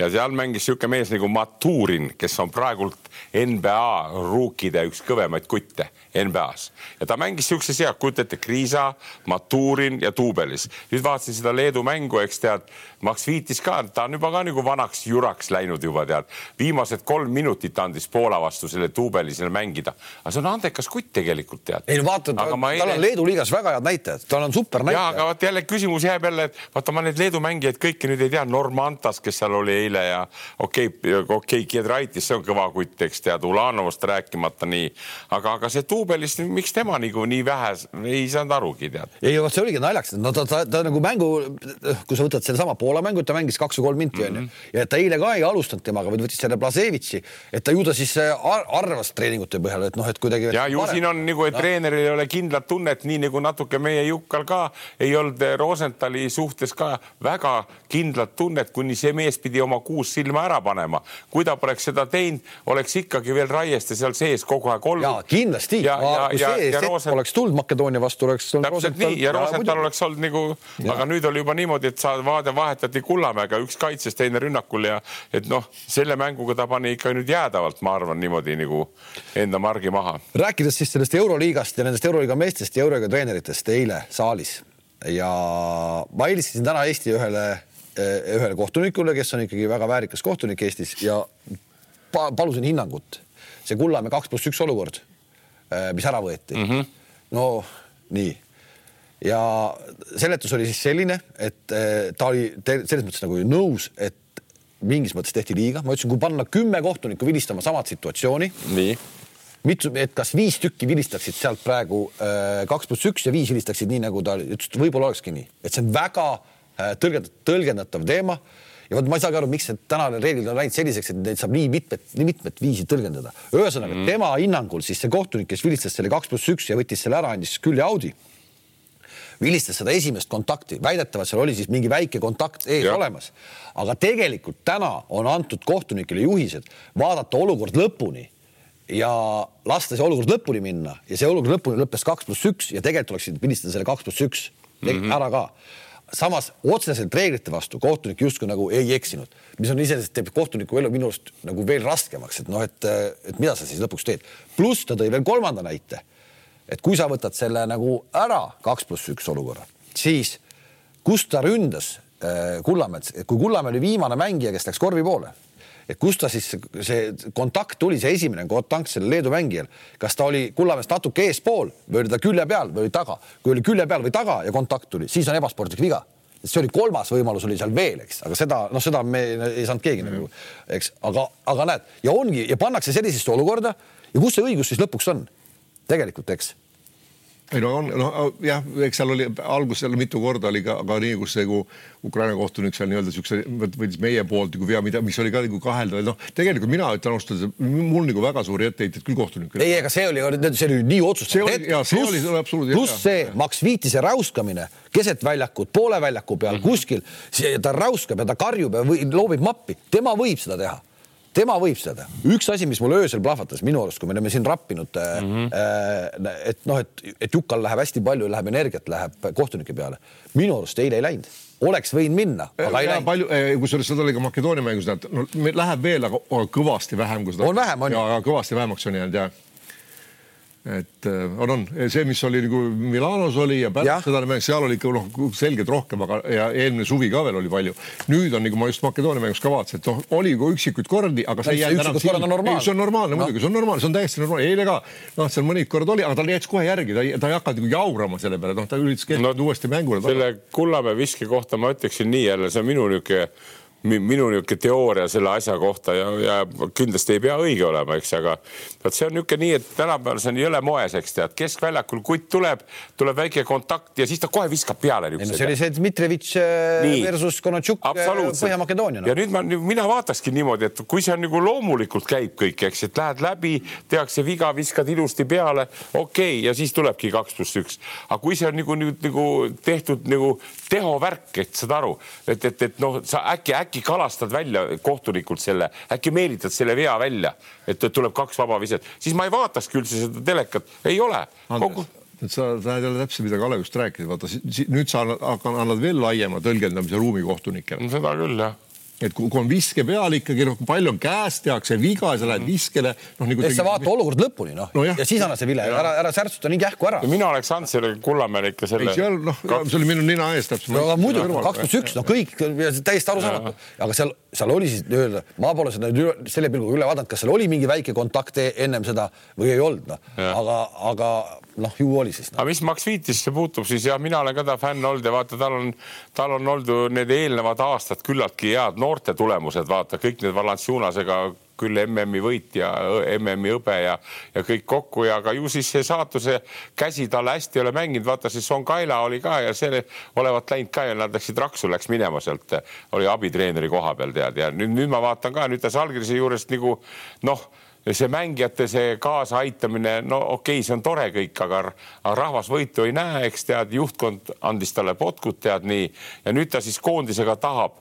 ja seal mängis niisugune mees nagu Maturin, kes on praegult NBA ruukide üks kõvemaid kutte NBA-s ja ta mängis siukses ja kujutate Kriisa, Maturin ja Tuubelis. nüüd vaatasin seda Leedu mängu, eks tead, Max Viitis ka, ta on juba ka nagu vanaks juraks läinud juba tead. viimased kolm minutit andis Poola vastu selle Tuubelisele mängida, aga see on andekas kutt tegelikult tead. ei no vaata, tal eile... on Leedu liigas väga head näitajad, tal on super näitaja. ja, aga vot jälle küsimus jääb jälle, et vaata, ma neid Leedu mängijaid kõiki nüüd ei tea, Norm Antas, kes seal oli eile ja okei okay,, okei okay,, Kiedraitis, see on kõva kutt, eks tead, Ulanovast rääkimata nii, aga, aga see Tuubelist, miks tema nagu nii vähe ei saanud arugi tead? ei, vot see oligi naljakas, no ta, ta, ta nagu mängu, kui sa võtad sedasama Poola mängu, ta mängis kaks või kolm minti onju mm -hmm. ja ta eile ka ei alustanud temaga, vaid võttis selle Blasevitši, et ta ju ta siis äh, ar arvas treeningute põhjal, et noh, et kuidagi. ja ju siin on nagu, et no. treeneril ei ole kindlat tunnet, nii nagu natuke meie Jukkal ka ei olnud Rosenthali suhtes ka väga kindlat tunnet, kuni see mees pidi oma kuus silma ära panema. kui ta poleks seda teinud, oleks ikkagi veel Raieste seal sees kogu aeg olnud. ja kindlasti. Ja, ja, ja, ja sett Roosent... oleks tulnud Makedoonia vastu, oleks. täpselt nii ja Rosenthal oleks olnud nagu, aga nüüd oli juba niimoodi, et sa vaade vahetati Kullamäega, üks kaitses, teine rünnakul ja et noh, selle mänguga ta pani ikka nüüd jäädavalt, ma arvan niimoodi nagu enda margi maha. rääkides siis sellest Euroliigast ja nendest Euroliiga meestest ja Euroliiga treeneritest eile saalis ja ma helistasin täna Eesti ühele, ühele kohtunikule, kes on ikkagi väga väärikas kohtunik Eestis ja palusin hinnangut. see Kullamäe kaks pluss üks olukord, mis ära võeti mm. -hmm. no nii. ja seletus oli siis selline, et äh, ta oli selles mõttes nagu nõus, et mingis mõttes tehti liiga, ma ütlesin, kui panna kümme kohtunikku vilistama samat situatsiooni. nii mitu, et kas viis tükki vilistaksid sealt praegu äh, kaks pluss üks ja viis vilistaksid nii, nagu ta ütles, et võib-olla olekski nii, et see on väga tõlgendatav, tõlgendatav teema ja vot ma ei saagi aru, miks need tänane reeglid on läinud selliseks, et neid saab nii mitmed, nii mitmed viisi tõlgendada. ühesõnaga mm. tema hinnangul siis see kohtunik, kes vilistas selle kaks pluss üks ja võttis selle ära, andis külje Audi vilistas seda esimest kontakti, väidetavalt seal oli siis mingi väike kontakt ees ja. olemas. aga tegelikult täna on antud kohtunikele juhised vaadata olukord lõpuni ja lasta see olukord lõpuni minna ja see olukord lõpuni lõppes kaks pluss üks ja tegelikult oleksid vilistada selle kaks pluss üks -hmm. ära ka samas otseselt reeglite vastu kohtunik justkui nagu ei eksinud, mis on iseenesest teeb kohtuniku elu minu arust nagu veel raskemaks, et noh, et, et mida sa siis lõpuks teed. pluss ta tõi veel kolmanda näite. et kui sa võtad selle nagu ära kaks pluss üks olukorra, siis kus ta ründas äh, Kullamäed, kui Kullamäe oli viimane mängija, kes läks korvi poole et kust ta siis see kontakt tuli, see esimene kontakt sellel Leedu mängijal, kas ta oli Kullamäest natuke eespool või oli ta külje peal või oli taga, kui oli külje peal või taga ja kontakt tuli, siis on ebasportlik viga. See oli kolmas võimalus oli seal veel, eks, aga seda noh, seda me ei saanud keegi mm. nagu, eks, aga, aga näed ja ongi ja pannakse sellisesse olukorda ja kus see õigus siis lõpuks on? Tegelikult, eks ei no on, noh jah, eks seal oli alguses seal mitu korda oli ka, ka nii, kus see nagu Ukraina kohtunik seal nii-öelda siukse võttis meie poolt nagu vea, mida, mis oli ka nagu kaheldav, noh, tegelikult mina ütlen ausalt öeldes, mul nagu väga suuri etteheiteid küll kohtunikele. ei, ega see oli, see oli nii otsustatud. pluss, pluss see Max Viitise räuskamine keset väljakut, poole väljaku peal mm -hmm. kuskil, ta räuskab ja ta karjub ja või, loobib mappi, tema võib seda teha tema võib seda. üks asi, mis mul öösel plahvatas minu arust, kui me oleme siin rappinud mm, -hmm. et noh, et, et Jukal läheb hästi palju, läheb energiat, läheb kohtunike peale. minu arust eile ei läinud, oleks võinud minna, aga ei läinud. palju, kusjuures seda oli ka Makedoonia mängus, no läheb veel, aga kõvasti vähem kui seda. on vähem, on ju. kõvasti vähemaks on jäänud ja et äh, on, on see, mis oli nagu Milanos oli ja pärast seda mäng, seal oli ikka noh, selgelt rohkem, aga ja eelmine suvi ka veel oli palju. nüüd on nagu ma just Makedoonia mängus ka vaatasin, et noh, oli ka üksikuid kordi, aga see ei jäänud enam silma. see on normaalne no. muidugi, see on normaalne, see on täiesti normaalne, eile ka noh, seal mõnid korrad oli, aga tal jättis kohe järgi, ta ei, ta ei hakanud nagu jaurama selle peale, noh, ta üritas keskenduda no, uuesti mängule. selle Kullamäe viske kohta ma ütleksin nii jälle, see on minu niisugune minu niisugune teooria selle asja kohta ja, ja kindlasti ei pea õige olema, eks, aga vot see on niisugune nii, et tänapäeval see on jõle moes, eks tead, keskväljakul kutt tuleb, tuleb väike kontakt ja siis ta kohe viskab peale. No, see oli see Dmitrijevitš äh, versus Konatšuk äh, Põhja-Makedoonia no.. ja nüüd ma, mina vaatakski niimoodi, et kui see on nagu loomulikult käib kõik, eks, et lähed läbi, tehakse viga, viskad ilusti peale, okei okay,, ja siis tulebki kaks pluss üks. aga kui see on nagu nüüd nagu tehtud nagu tehovärk, et saad aru, et, et, et noh, sa äkki, äkki äkki kalastad välja kohtunikult selle, äkki meelitad selle vea välja, et tuleb kaks vaba viset, siis ma ei vaatakski üldse seda telekat, ei ole. Kogu et sa, ei ole täpselt, mida Kalev just rääkis, vaata nüüd sa annad, annad veel laiema tõlgendamise ruumi kohtunikele. seda küll jah et kui on viske peal ikkagi, noh, palju on käes, tehakse viga ja sa lähed viskele, noh nagu. sa vaata olukord lõpuni, noh no, ja siis anna see vile, ära, ära särtsuta nii kähku ära. mina oleks andnud selle Kullamäele ikka selle. seal noh, see oli minu nina ees täpselt. no aga muidu kaks pluss üks, no kõik, täiesti arusaamatu, aga seal, seal oli siis nii-öelda, ma pole seda nüüd selle pilguga üle vaadanud, kas seal oli mingi väike kontakt e-, ennem seda või ei olnud, noh, aga, aga noh, ju oli siis no.. aga mis Max Viitisse puutub, siis jah, mina olen ka ta fänn olnud ja vaata, tal on, tal on olnud need eelnevad aastad küllaltki head noorte tulemused, vaata kõik need Valanciunasega küll MM-i võit ja MM-i hõbe ja, ja kõik kokku ja aga ju siis see saatuse käsi talle hästi ei ole mänginud, vaata siis Son Kaila oli ka ja see olevat läinud ka ja nad läksid raksu, läks minema sealt, oli abitreeneri koha peal tead ja nüüd, nüüd ma vaatan ka nüüd ta Salgrise juurest nagu noh see mängijate see kaasaaitamine, no okei okay,, see on tore kõik, aga rahvas võitu ei näe, eks tead, juhtkond andis talle potkut, tead nii, ja nüüd ta siis koondisega tahab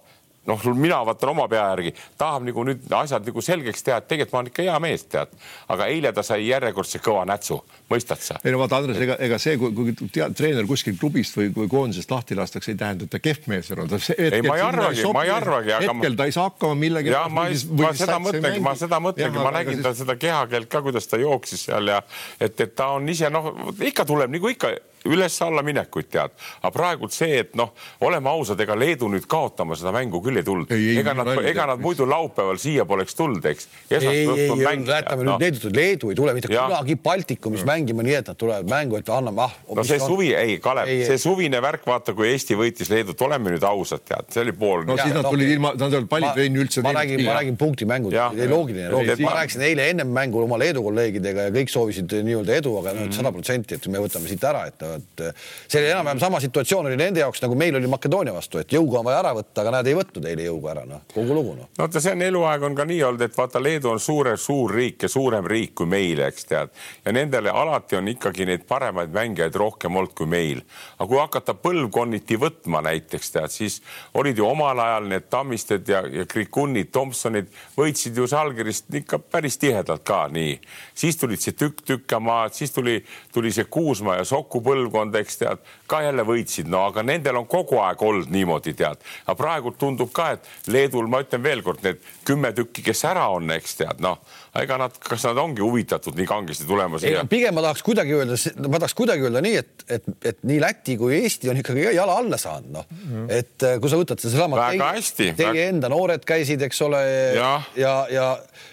noh, mina vaatan oma pea järgi, tahab nagu nüüd asjad nagu selgeks teha, et tegelikult ma olen ikka hea mees, tead. aga eile ta sai järjekordse kõva nätsu, mõistad sa? ei no vaata, Andres, ega, ega see, kui, kui tead, treener kuskil klubist või kui koondisest lahti lastakse, ei tähenda, et ta kehv mees on. ei, ma ei arvagi, ma ei arvagi. hetkel ta ei saa hakkama millegagi. ja ma, ma seda mõtlengi, ma seda mõtlengi, ma nägin ta seda kehakeelt ka, kuidas ta jooksis seal ja et, et ta on ise noh, ikka tuleb nagu ikka üles-alla minekuid tead, aga praegult see, et noh, oleme ausad, ega Leedu nüüd kaotama seda mängu küll ei tulnud. ega nad, ega nad muidu laupäeval siia poleks tulnud, eks. ei, ei, ei, jätame nüüd no. Leedut, Leedu ei tule mitte ja. kunagi Baltikumis mängima nii, et nad tulevad mängu, et anname ah. no see on. suvi, ei, Kalev, see suvine värk, vaata, kui Eesti võitis Leedut, oleme nüüd ausad, tead, see oli pool. no siis nad tulid ilma, nad ei olnud pallitrenni üldse. ma räägin, ma räägin punktimängud, loogiline, loogiline. ma rääkisin eile ennem mängu oma Leedu kolleegidega ja kõik soovisid nii-öelda edu, aga sada protsenti, et me võtame siit ära, et et see oli enam-vähem sama situatsioon oli nende jaoks nagu meil oli Makedoonia vastu, et jõuga on vaja ära võtta, aga nad ei võtnud eile jõuga ära, noh, kogu lugu noh. no vaata, see on eluaeg on ka nii olnud, et vaata, Leedu on suure, suur riik ja suurem riik kui meil, eks tead, ja nendele alati on ikkagi neid paremaid mängijaid rohkem olnud kui meil. aga kui hakata põlvkonniti võtma näiteks tead, siis olid ju omal ajal need Tammisted ja, ja Krikunid, Tomsonid võitsid ju Žalgirist ikka päris tihedalt ka nii. siis tulid see tükk-tükk maad, siis tuli, tuli see Kuusma ja Soku põlvkond, eks tead, ka jälle võitsid, no aga nendel on kogu aeg olnud niimoodi, tead. aga praegu tundub ka, et Leedul, ma ütlen veelkord, need kümme tükki, kes ära on, eks tead, noh, ega nad, kas nad ongi huvitatud nii kangesti tulema siia? pigem ma tahaks kuidagi öelda, ma tahaks kuidagi öelda nii, et, et, et nii Läti kui Eesti on ikkagi jala alla saanud, noh mm., et äh, kui sa võtad sedasama. hästi. Teie väga... enda noored käisid, eks ole, ja, ja, ja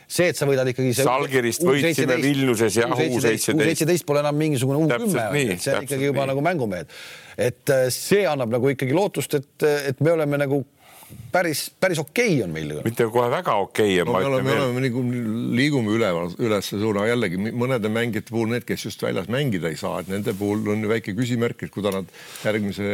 see, et sa võidad ikkagi. Salgirist võitsime Vilniuses jah, U seitseteist. U seitseteist pole enam mingisugune U kümme, see on ikkagi juba nii. nagu mängumehed. et äh, see annab nagu ikkagi lootust, et, et me oleme nagu päris, päris okei okay on meil. mitte kohe väga okei okay,. No, me oleme, me oleme nagu liigume üleval, ülesse suuna jällegi mõnede mängijate puhul need, kes just väljas mängida ei saa, et nende puhul on ju väike küsimärk, et kuida nad järgmise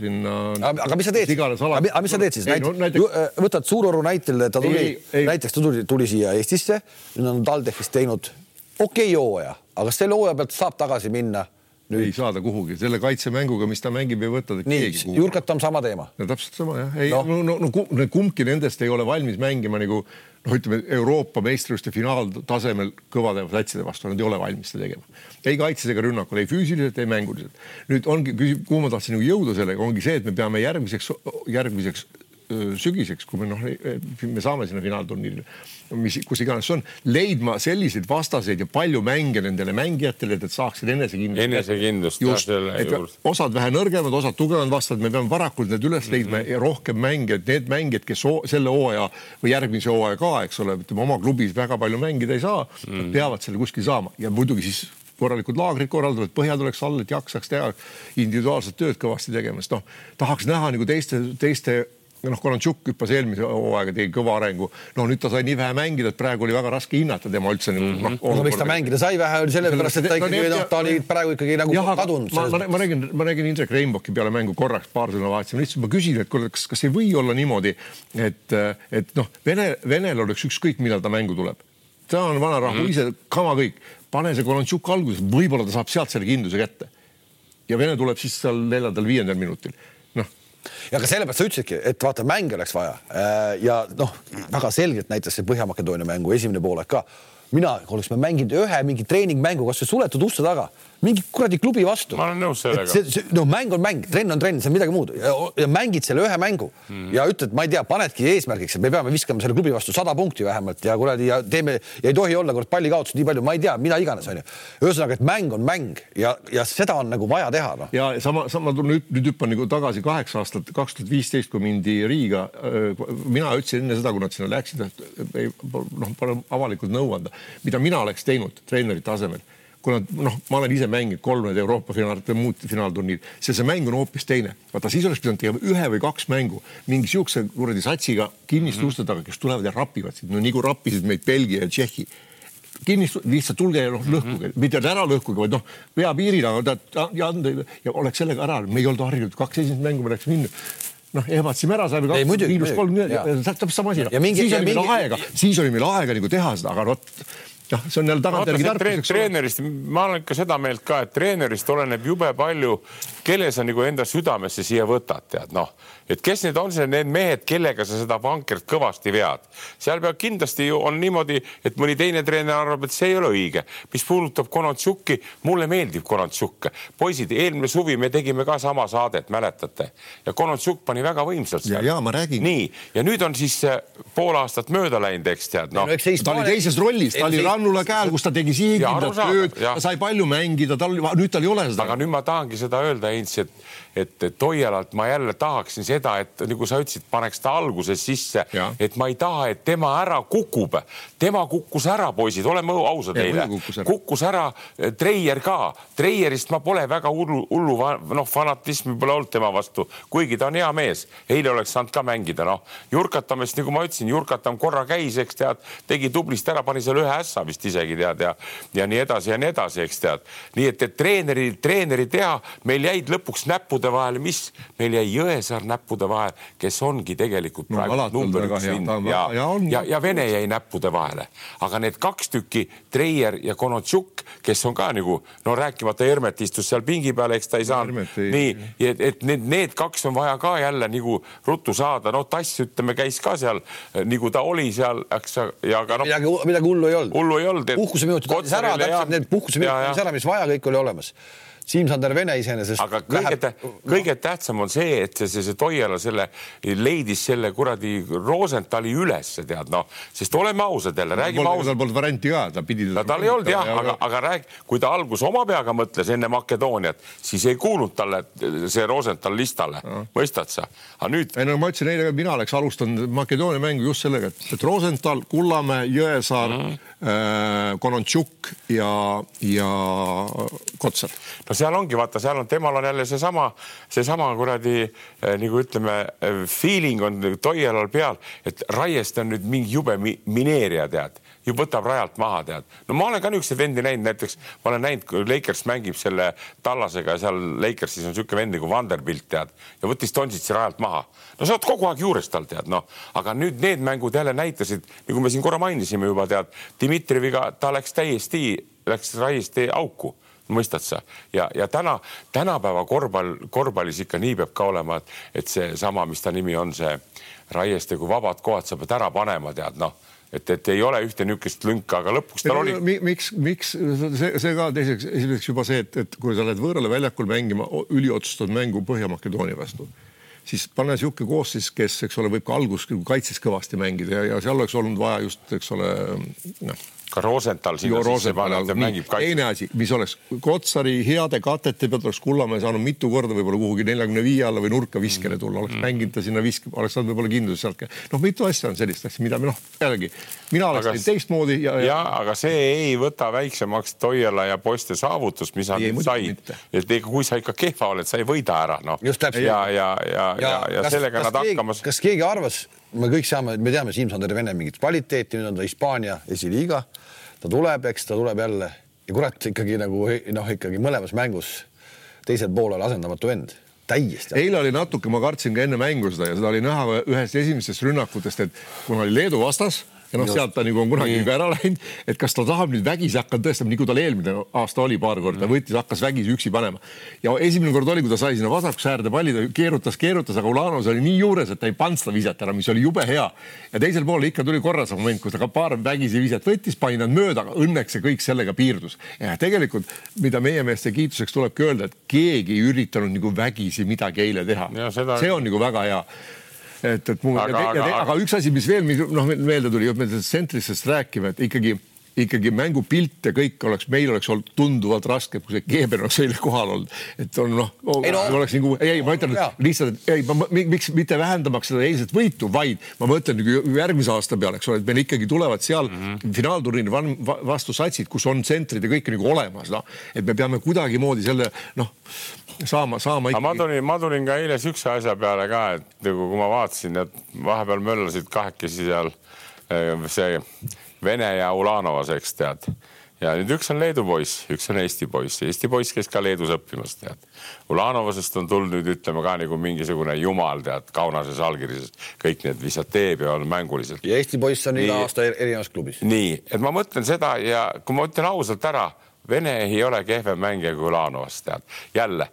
sinna. aga mis sa teed, aga mis sa teed siis? No, näiteks... Äh, võtad Suuroru näitel, ta tuli, näiteks ta tuli, tuli siia Eestisse, nüüd on TalTechis teinud okei okay hooaja, aga selle hooaja pealt saab tagasi minna Nüüd. ei saada kuhugi, selle kaitsemänguga, mis ta mängib, ei võta ta keegi kuhugi. Jurkat on sama teema. no täpselt sama jah, ei no, no, no, no kumbki nendest ei ole valmis mängima nagu noh, ütleme Euroopa meistrivõistluste finaaltasemel kõvade satside vastu, nad ei ole valmis seda tegema. ei kaitses ega rünnakul, ei füüsiliselt, ei mänguliselt. nüüd ongi, kuhu ma tahtsin nagu jõuda sellega, ongi see, et me peame järgmiseks, järgmiseks sügiseks, kui me noh, me saame sinna finaalturniirile, mis, kus iganes see on, leidma selliseid vastaseid ja palju mänge nendele mängijatele, et nad saaksid enesekindlust. enesekindlust. just, et osad vähe nõrgemad, osad tugevad vastased, me peame varakult need üles leidma mm -hmm. ja rohkem mänge, et need mängijad, kes selle hooaja või järgmise hooaja ka, eks ole, ütleme oma klubis väga palju mängida ei saa mm, -hmm. peavad selle kuskil saama ja muidugi siis korralikud laagrid korraldada, et põhjad oleks all, et jaksaks teha individuaalset tööd kõvasti tegema, sest noh, tahaks näha nagu teiste, teiste noh, Konantšuk hüppas eelmise hooaega, tegi kõva arengu. no nüüd ta sai nii vähe mängida, et praegu oli väga raske hinnata tema üldse mm -hmm. noh. no miks ta mängida sai vähe, oli sellepärast, et ta ikkagi no, noh, ta oli praegu ikkagi nagu jah, kadunud. ma, ma, ma räägin, ma räägin Indrek Reinboki peale mängu korraks paar sõna vahetasime, lihtsalt ma küsin, et kuule, kas, kas ei või olla niimoodi, et, et noh, Vene, Venel oleks ükskõik, millal ta mängu tuleb. ta on vanarahva mm -hmm. ise, kama kõik, pane see Konantšuk alguses, võib-olla ta saab sealt selle kindluse kätte. ja Vene tuleb siis seal neljandal-viiendal minutil ja ka sellepärast sa ütlesidki, et vaata mänge oleks vaja äh, ja noh, väga selgelt näitas see Põhja-Makedoonia mängu esimene poolek ka. mina, oleks me mänginud ühe mingi treeningmängu kasvõi suletud uste taga mingi kuradi klubi vastu. ma olen nõus sellega. no mäng on mäng, trenn on trenn, see on midagi muud ja, mängid selle ühe mängu mm. ja ütled, ma ei tea, panedki eesmärgiks, et me peame viskama selle klubi vastu sada punkti vähemalt ja kuradi ja teeme ja ei tohi olla kord pallikaotust nii palju, ma ei tea, mida iganes onju. ühesõnaga, et mäng on mäng ja, ja seda on nagu vaja teha no.. ja sama, sama nüüd, nüüd hüppan nagu tagasi kaheksa aastat, kaks tuhat viisteist, kui mindi Riiga. mina ütlesin enne seda, kui nad sinna läksid, et noh, palun avalikult nõu anda, mida mina oleks teinud treenerite asemel kuna noh, ma olen ise mänginud kolm need Euroopa finaal, muud finaalturniiri, see, see mäng on hoopis teine. vaata, siis oleks pidanud tegema ühe või kaks mängu mingi siukse kuradi satsiga kinniste -hmm. uste taga, kes tulevad ja rapivad sind, no nagu rappisid meid Belgia ja Tšehhi. Kinnist-, lihtsalt tulge ja noh, lõhkuge. Mm, -hmm. mitte ära lõhkuge, vaid noh, pea piiril, aga ta ja anda ja oleks sellega ära, me ei olnud harjunud, kaks esimest mängu me läksime minna. Noh, ehmatasime ära, saime kaks miinus kolm, täpselt sama asi. siis oli meil aega, siis oli meil aega nagu teha seda, aga vot noh, see on jälle tagantjärgi tarkus. treenerist, ma olen ikka seda meelt ka, et treenerist oleneb jube palju, kelle sa nagu enda südamesse siia võtad, tead noh, et kes need on see, need mehed, kellega sa seda vankert kõvasti vead. seal peab kindlasti ju on niimoodi, et mõni teine treener arvab, et see ei ole õige. mis puudutab Konatsjuki, mulle meeldib Konatsjuk. poisid, eelmine suvi me tegime ka sama saadet, mäletate? ja Konatsjuk pani väga võimsalt ja, ja ma räägin. nii, ja nüüd on siis pool aastat mööda läinud, eks tead noh. ta oli teises rollis, ta oli Rannula käel, kus ta tegi sihikindlat tööd, ta sai palju mängida, tal nüüd tal ei ole seda. aga nüüd ma tahangi seda öelda, Heinz, et et, et Toialalt ma jälle tahaksin seda, et nagu sa ütlesid, paneks ta alguses sisse, et ma ei taha, et tema ära kukub. tema kukkus ära, poisid, oleme ausad eile. kukkus ära eh, Treier ka. Treierist ma pole väga hullu, hullu noh, fanatismi pole olnud tema vastu, kuigi ta on hea mees. eile oleks saanud ka mängida, noh. Jurkatamist, nagu ma ütlesin, Jurkatam korra käis, eks tead, tegi tublisti ära, pani seal ühe ässa vist isegi tead ja, ja nii edasi ja nii edasi, eks tead. nii et, et treeneri, treeneri teha, meil jäid lõpuks näppude vahele, mis meil jäi Jõesaar näppude vahele, kes ongi tegelikult no, praegu number üks linn ja, ja, ja, ja Vene jäi näppude vahele, aga need kaks tükki, Treier ja Konotšuk, kes on ka nagu no rääkimata Hermet istus seal pingi peal, eks ta ei saanud nii, et, et need, need kaks on vaja ka jälle nagu ruttu saada, no Tass ütleme, käis ka seal nagu ta oli seal, eks ja aga noh. midagi, midagi hullu ei olnud. hullu ei olnud. puhkuseminutid andis ära, täpselt need puhkuseminutid andis ära, mis vaja, kõik oli olemas Siim-Sander Vene iseenesest. aga kõige läheb... tä, kõige tähtsam on see, et see, see, see Toiala selle leidis selle kuradi Rosenthali ülesse, tead noh, sest oleme ausad jälle, räägime ausalt. tal polnud varianti ka, ta pidi. tal ei olnud jah, aga, aga räägi, kui ta alguses oma peaga mõtles enne Makedooniat, siis ei kuulnud talle see Rosenthal listale, mõistad sa? aga nüüd. ei no ma ütlesin eile, mina oleks alustanud Makedoonia mängu just sellega, et, et Rosenthal, Kullamäe, Jõesaar mm, -hmm. äh, Konontšuk ja, ja Kotsar no no seal ongi, vaata, seal on, temal on jälle seesama, seesama kuradi eh, nagu ütleme, eh, feeling on Toialal peal, et Raiest on nüüd mingi jube mineerija, tead ju võtab rajalt maha, tead. no ma olen ka niisuguseid vendi näinud, näiteks ma olen näinud, kui Lakers mängib selle Tallasega seal Lakersis on niisugune vend nagu Vanderbilt, tead, ja võttis Donsitsi rajalt maha. no sa oled kogu aeg juures tal, tead, noh, aga nüüd need mängud jälle näitasid, nagu me siin korra mainisime juba, tead, Dmitrijeviga ta läks täiesti, läks täiesti auku mõistad sa? ja, ja täna, tänapäeva korvpall, korvpallis ikka nii peab ka olema, et, et seesama, mis ta nimi on, see Raieste, kui vabad kohad sa pead ära panema, tead noh et, et ei ole ühte niisugust lünka, aga lõpuks tal oli. miks, miks see, see ka teiseks, esimeseks juba see, et, et kui sa lähed võõrale väljakul mängima üliotsustatud mängu Põhja-Makedoonia vastu, siis pane niisugune koosseis, kes, eks ole, võib ka alguses kaitses kõvasti mängida ja, ja seal oleks olnud vaja just, eks ole, noh ka Rosenthal sinna sisse panna, ta mängib kaitse. teine asi, mis oleks Kotsari heade katete pealt oleks Kullamäe saanud mitu korda võib-olla kuhugi neljakümne viie alla või nurka viskele tulla, oleks mm. mänginud ta sinna visk, oleks saanud võib-olla kindlus sealt. noh, mitu asja on sellist asja, mida me noh, jällegi mina oleks teinud teistmoodi ja, ja.... ja aga see ei võta väiksemaks Toiala ja poiste saavutust, mis nad said. et ega kui sa ikka kehva oled, sa ei võida ära, noh. ja, ja, ja, ja, ja, ja sellega kas nad hakkamas. kas keegi arvas, me kõik saame, me teame Siim-Sander Vene mingit kvaliteeti, nüüd on ta Hispaania esiliiga. Ta tuleb, eks ta tuleb jälle. Ja kurat ikkagi nagu noh, ikkagi mõlemas mängus teisel poolel asendamatu vend. Täiesti. eile oli natuke, ma kartsin ka enne mängu seda ja seda oli näha ühest esimesest rünnakutest, et kuna oli Leedu vastas ja noh, sealt ta nagu on kunagi ka ära läinud, et kas ta tahab nüüd vägisi hakata tõestama, nii kui tal eelmine aasta oli paar korda, võttis, hakkas vägisi üksi panema. ja esimene kord oli, kui ta sai sinna vasakusse äärde palli, ta keerutas, keerutas, aga Ulanovs oli nii juures, et ta ei pannud seda viset ära, mis oli jube hea. ja teisel pool ikka tuli korra see moment, kus ta ka paar vägisi viset võttis, pani nad mööda, aga õnneks see kõik sellega piirdus. ja tegelikult, mida meie meeste kiituseks tulebki öelda, et keegi ei üritanud nagu vägisi midagi eile teha. See on nagu väga hea et, et muu, aga, aga, aga, aga üks asi, mis veel noh, meelde tuli, me tsentristest räägime, et ikkagi ikkagi mängupilt ja kõik oleks, meil oleks olnud tunduvalt raskem, kui see Keeber oleks eile kohal olnud. et on noh oh,, no, oleks nagu, ei, ma ütlen lihtsalt, ei, ma miks mitte vähendamaks seda eilset võitu, vaid ma mõtlen nagu järgmise aasta peale, eks ole, et meil ikkagi tulevad seal mm -hmm. finaalturniiri vastu satsid, kus on tsentrid ja kõik nagu olemas, noh, et me peame kuidagimoodi selle noh, saama, saama ikkagi. ma tulin, ma tulin ka eile siukse asja peale ka, et nagu kui ma vaatasin, et vahepeal möllasid kahekesi seal eh, see Vene ja Ulanovas, eks tead. ja nüüd üks on Leedu poiss, üks on Eesti poiss, Eesti poiss käis ka Leedus õppimas, tead. Ulanovasest on tulnud nüüd ütleme ka nagu mingisugune jumal, tead, Kaunases allkirjas kõik need, mis ta teeb ja on mänguliselt. ja Eesti poiss on iga aasta erinevas klubis. nii, et ma mõtlen seda ja kui ma ütlen ausalt ära, Vene ei ole kehvem mängija kui Ulanovas, tead. jälle,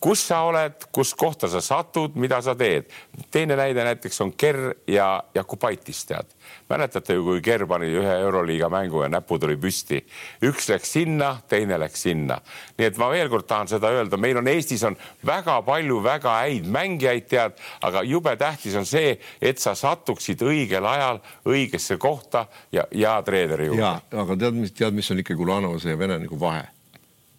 kus sa oled, kus kohta sa satud, mida sa teed. teine näide näiteks on Ker ja Jakubaitis, tead mäletate ju, kui Ger pani ühe Euroliiga mängu ja näpud oli püsti, üks läks sinna, teine läks sinna. nii et ma veel kord tahan seda öelda, meil on Eestis on väga palju väga häid mängijaid, tead, aga jube tähtis on see, et sa satuksid õigel ajal õigesse kohta ja hea treeneri juurde. ja, aga tead, mis tead, mis on ikkagi Ulanovase ja Vene nagu vahe?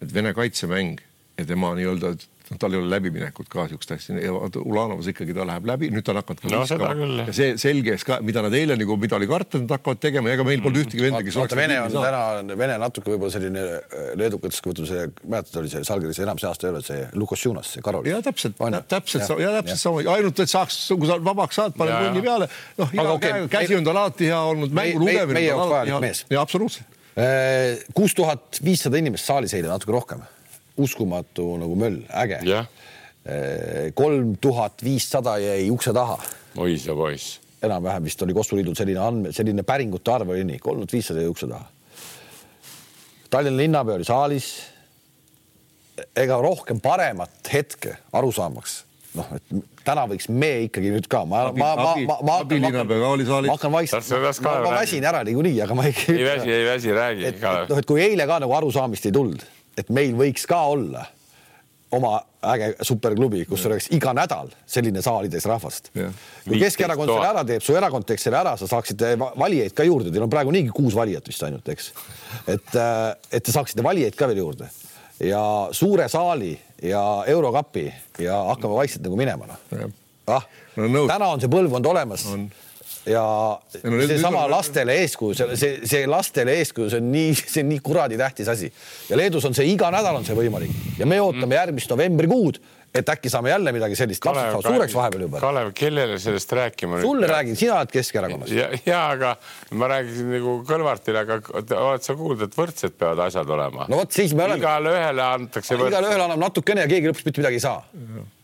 et Vene kaitsemäng ja tema nii-öelda noh, tal ei ole läbiminekut ka siukest asja ja Ulanovas ikkagi ta läheb läbi, nüüd ta on hakanud ka no, viskama ja see selge ka, mida nad eile nagu, mida oli karta, nad hakkavad tegema, ega meil polnud mm. ühtegi venda, kes vaata, Vene on täna, Vene natuke võib-olla selline äh, leedukatest, kui ütleme see, mäletad, oli see Salgiris enam see aasta ei ole see Lukosjunas, see Karol. ja täpselt, täpselt ja, ja täpselt sama, ainult et saaks, kui sa vabaks saad, pane punni peale, noh, okay. käsi on tal alati hea olnud, mängu lugemine. meie jaoks vajalik mees. ja absoluutselt kuus tuhat viissada inimest saalis eile, natuke rohkem. Uskumatu nagu möll, äge. kolm tuhat viissada jäi ukse taha. oi sa poiss. enam-vähem vist oli Kossu Liidul selline andme, selline päringute arv oli nii, kolm tuhat viissada jäi ukse taha. Tallinna linnapea oli saalis. ega rohkem paremat hetke arusaamaks noh, et täna võiks me ikkagi nüüd ka, ma, ma, ma, ma, ma abilinnapea ka oli saalis. ma hakkan vaikselt, ma, ma väsin ära niikuinii, aga ma ei. ei väsi, ei väsi, räägi. noh, et kui eile ka nagu arusaamist ei tulnud, et meil võiks ka olla oma äge superklubi, kus oleks iga nädal selline saalides rahvast. kui Keskerakond selle ära teeb, su erakond teeks selle ära, sa saaksite valijaid ka juurde, teil on praegu niigi kuus valijat vist ainult, eks. et, äh, et te saaksite valijaid ka veel juurde. Ja suure saali ja Eurokapi ja hakkame vaikselt nagu minema noh. ah, no, täna on see põlvkond olemas. On ja no, seesama lastele eeskuju, see, see, see lastele eeskuju, see on nii, see on nii kuradi tähtis asi ja Leedus on see iga nädal on see võimalik ja me ootame järgmist novembrikuud et äkki saame jälle midagi sellist, saavad suureks vahepeal juba. Kalev, kellele sellest rääkima? sulle räägin, sina oled Keskerakonnas. ja, ja aga ma rääkisin nagu Kõlvartile, aga oled sa kuulnud, et võrdsed peavad asjad olema? no vot, siis me oleme. igale ühele antakse igale ühele annab natukene ja keegi lõpuks mitte midagi ei saa.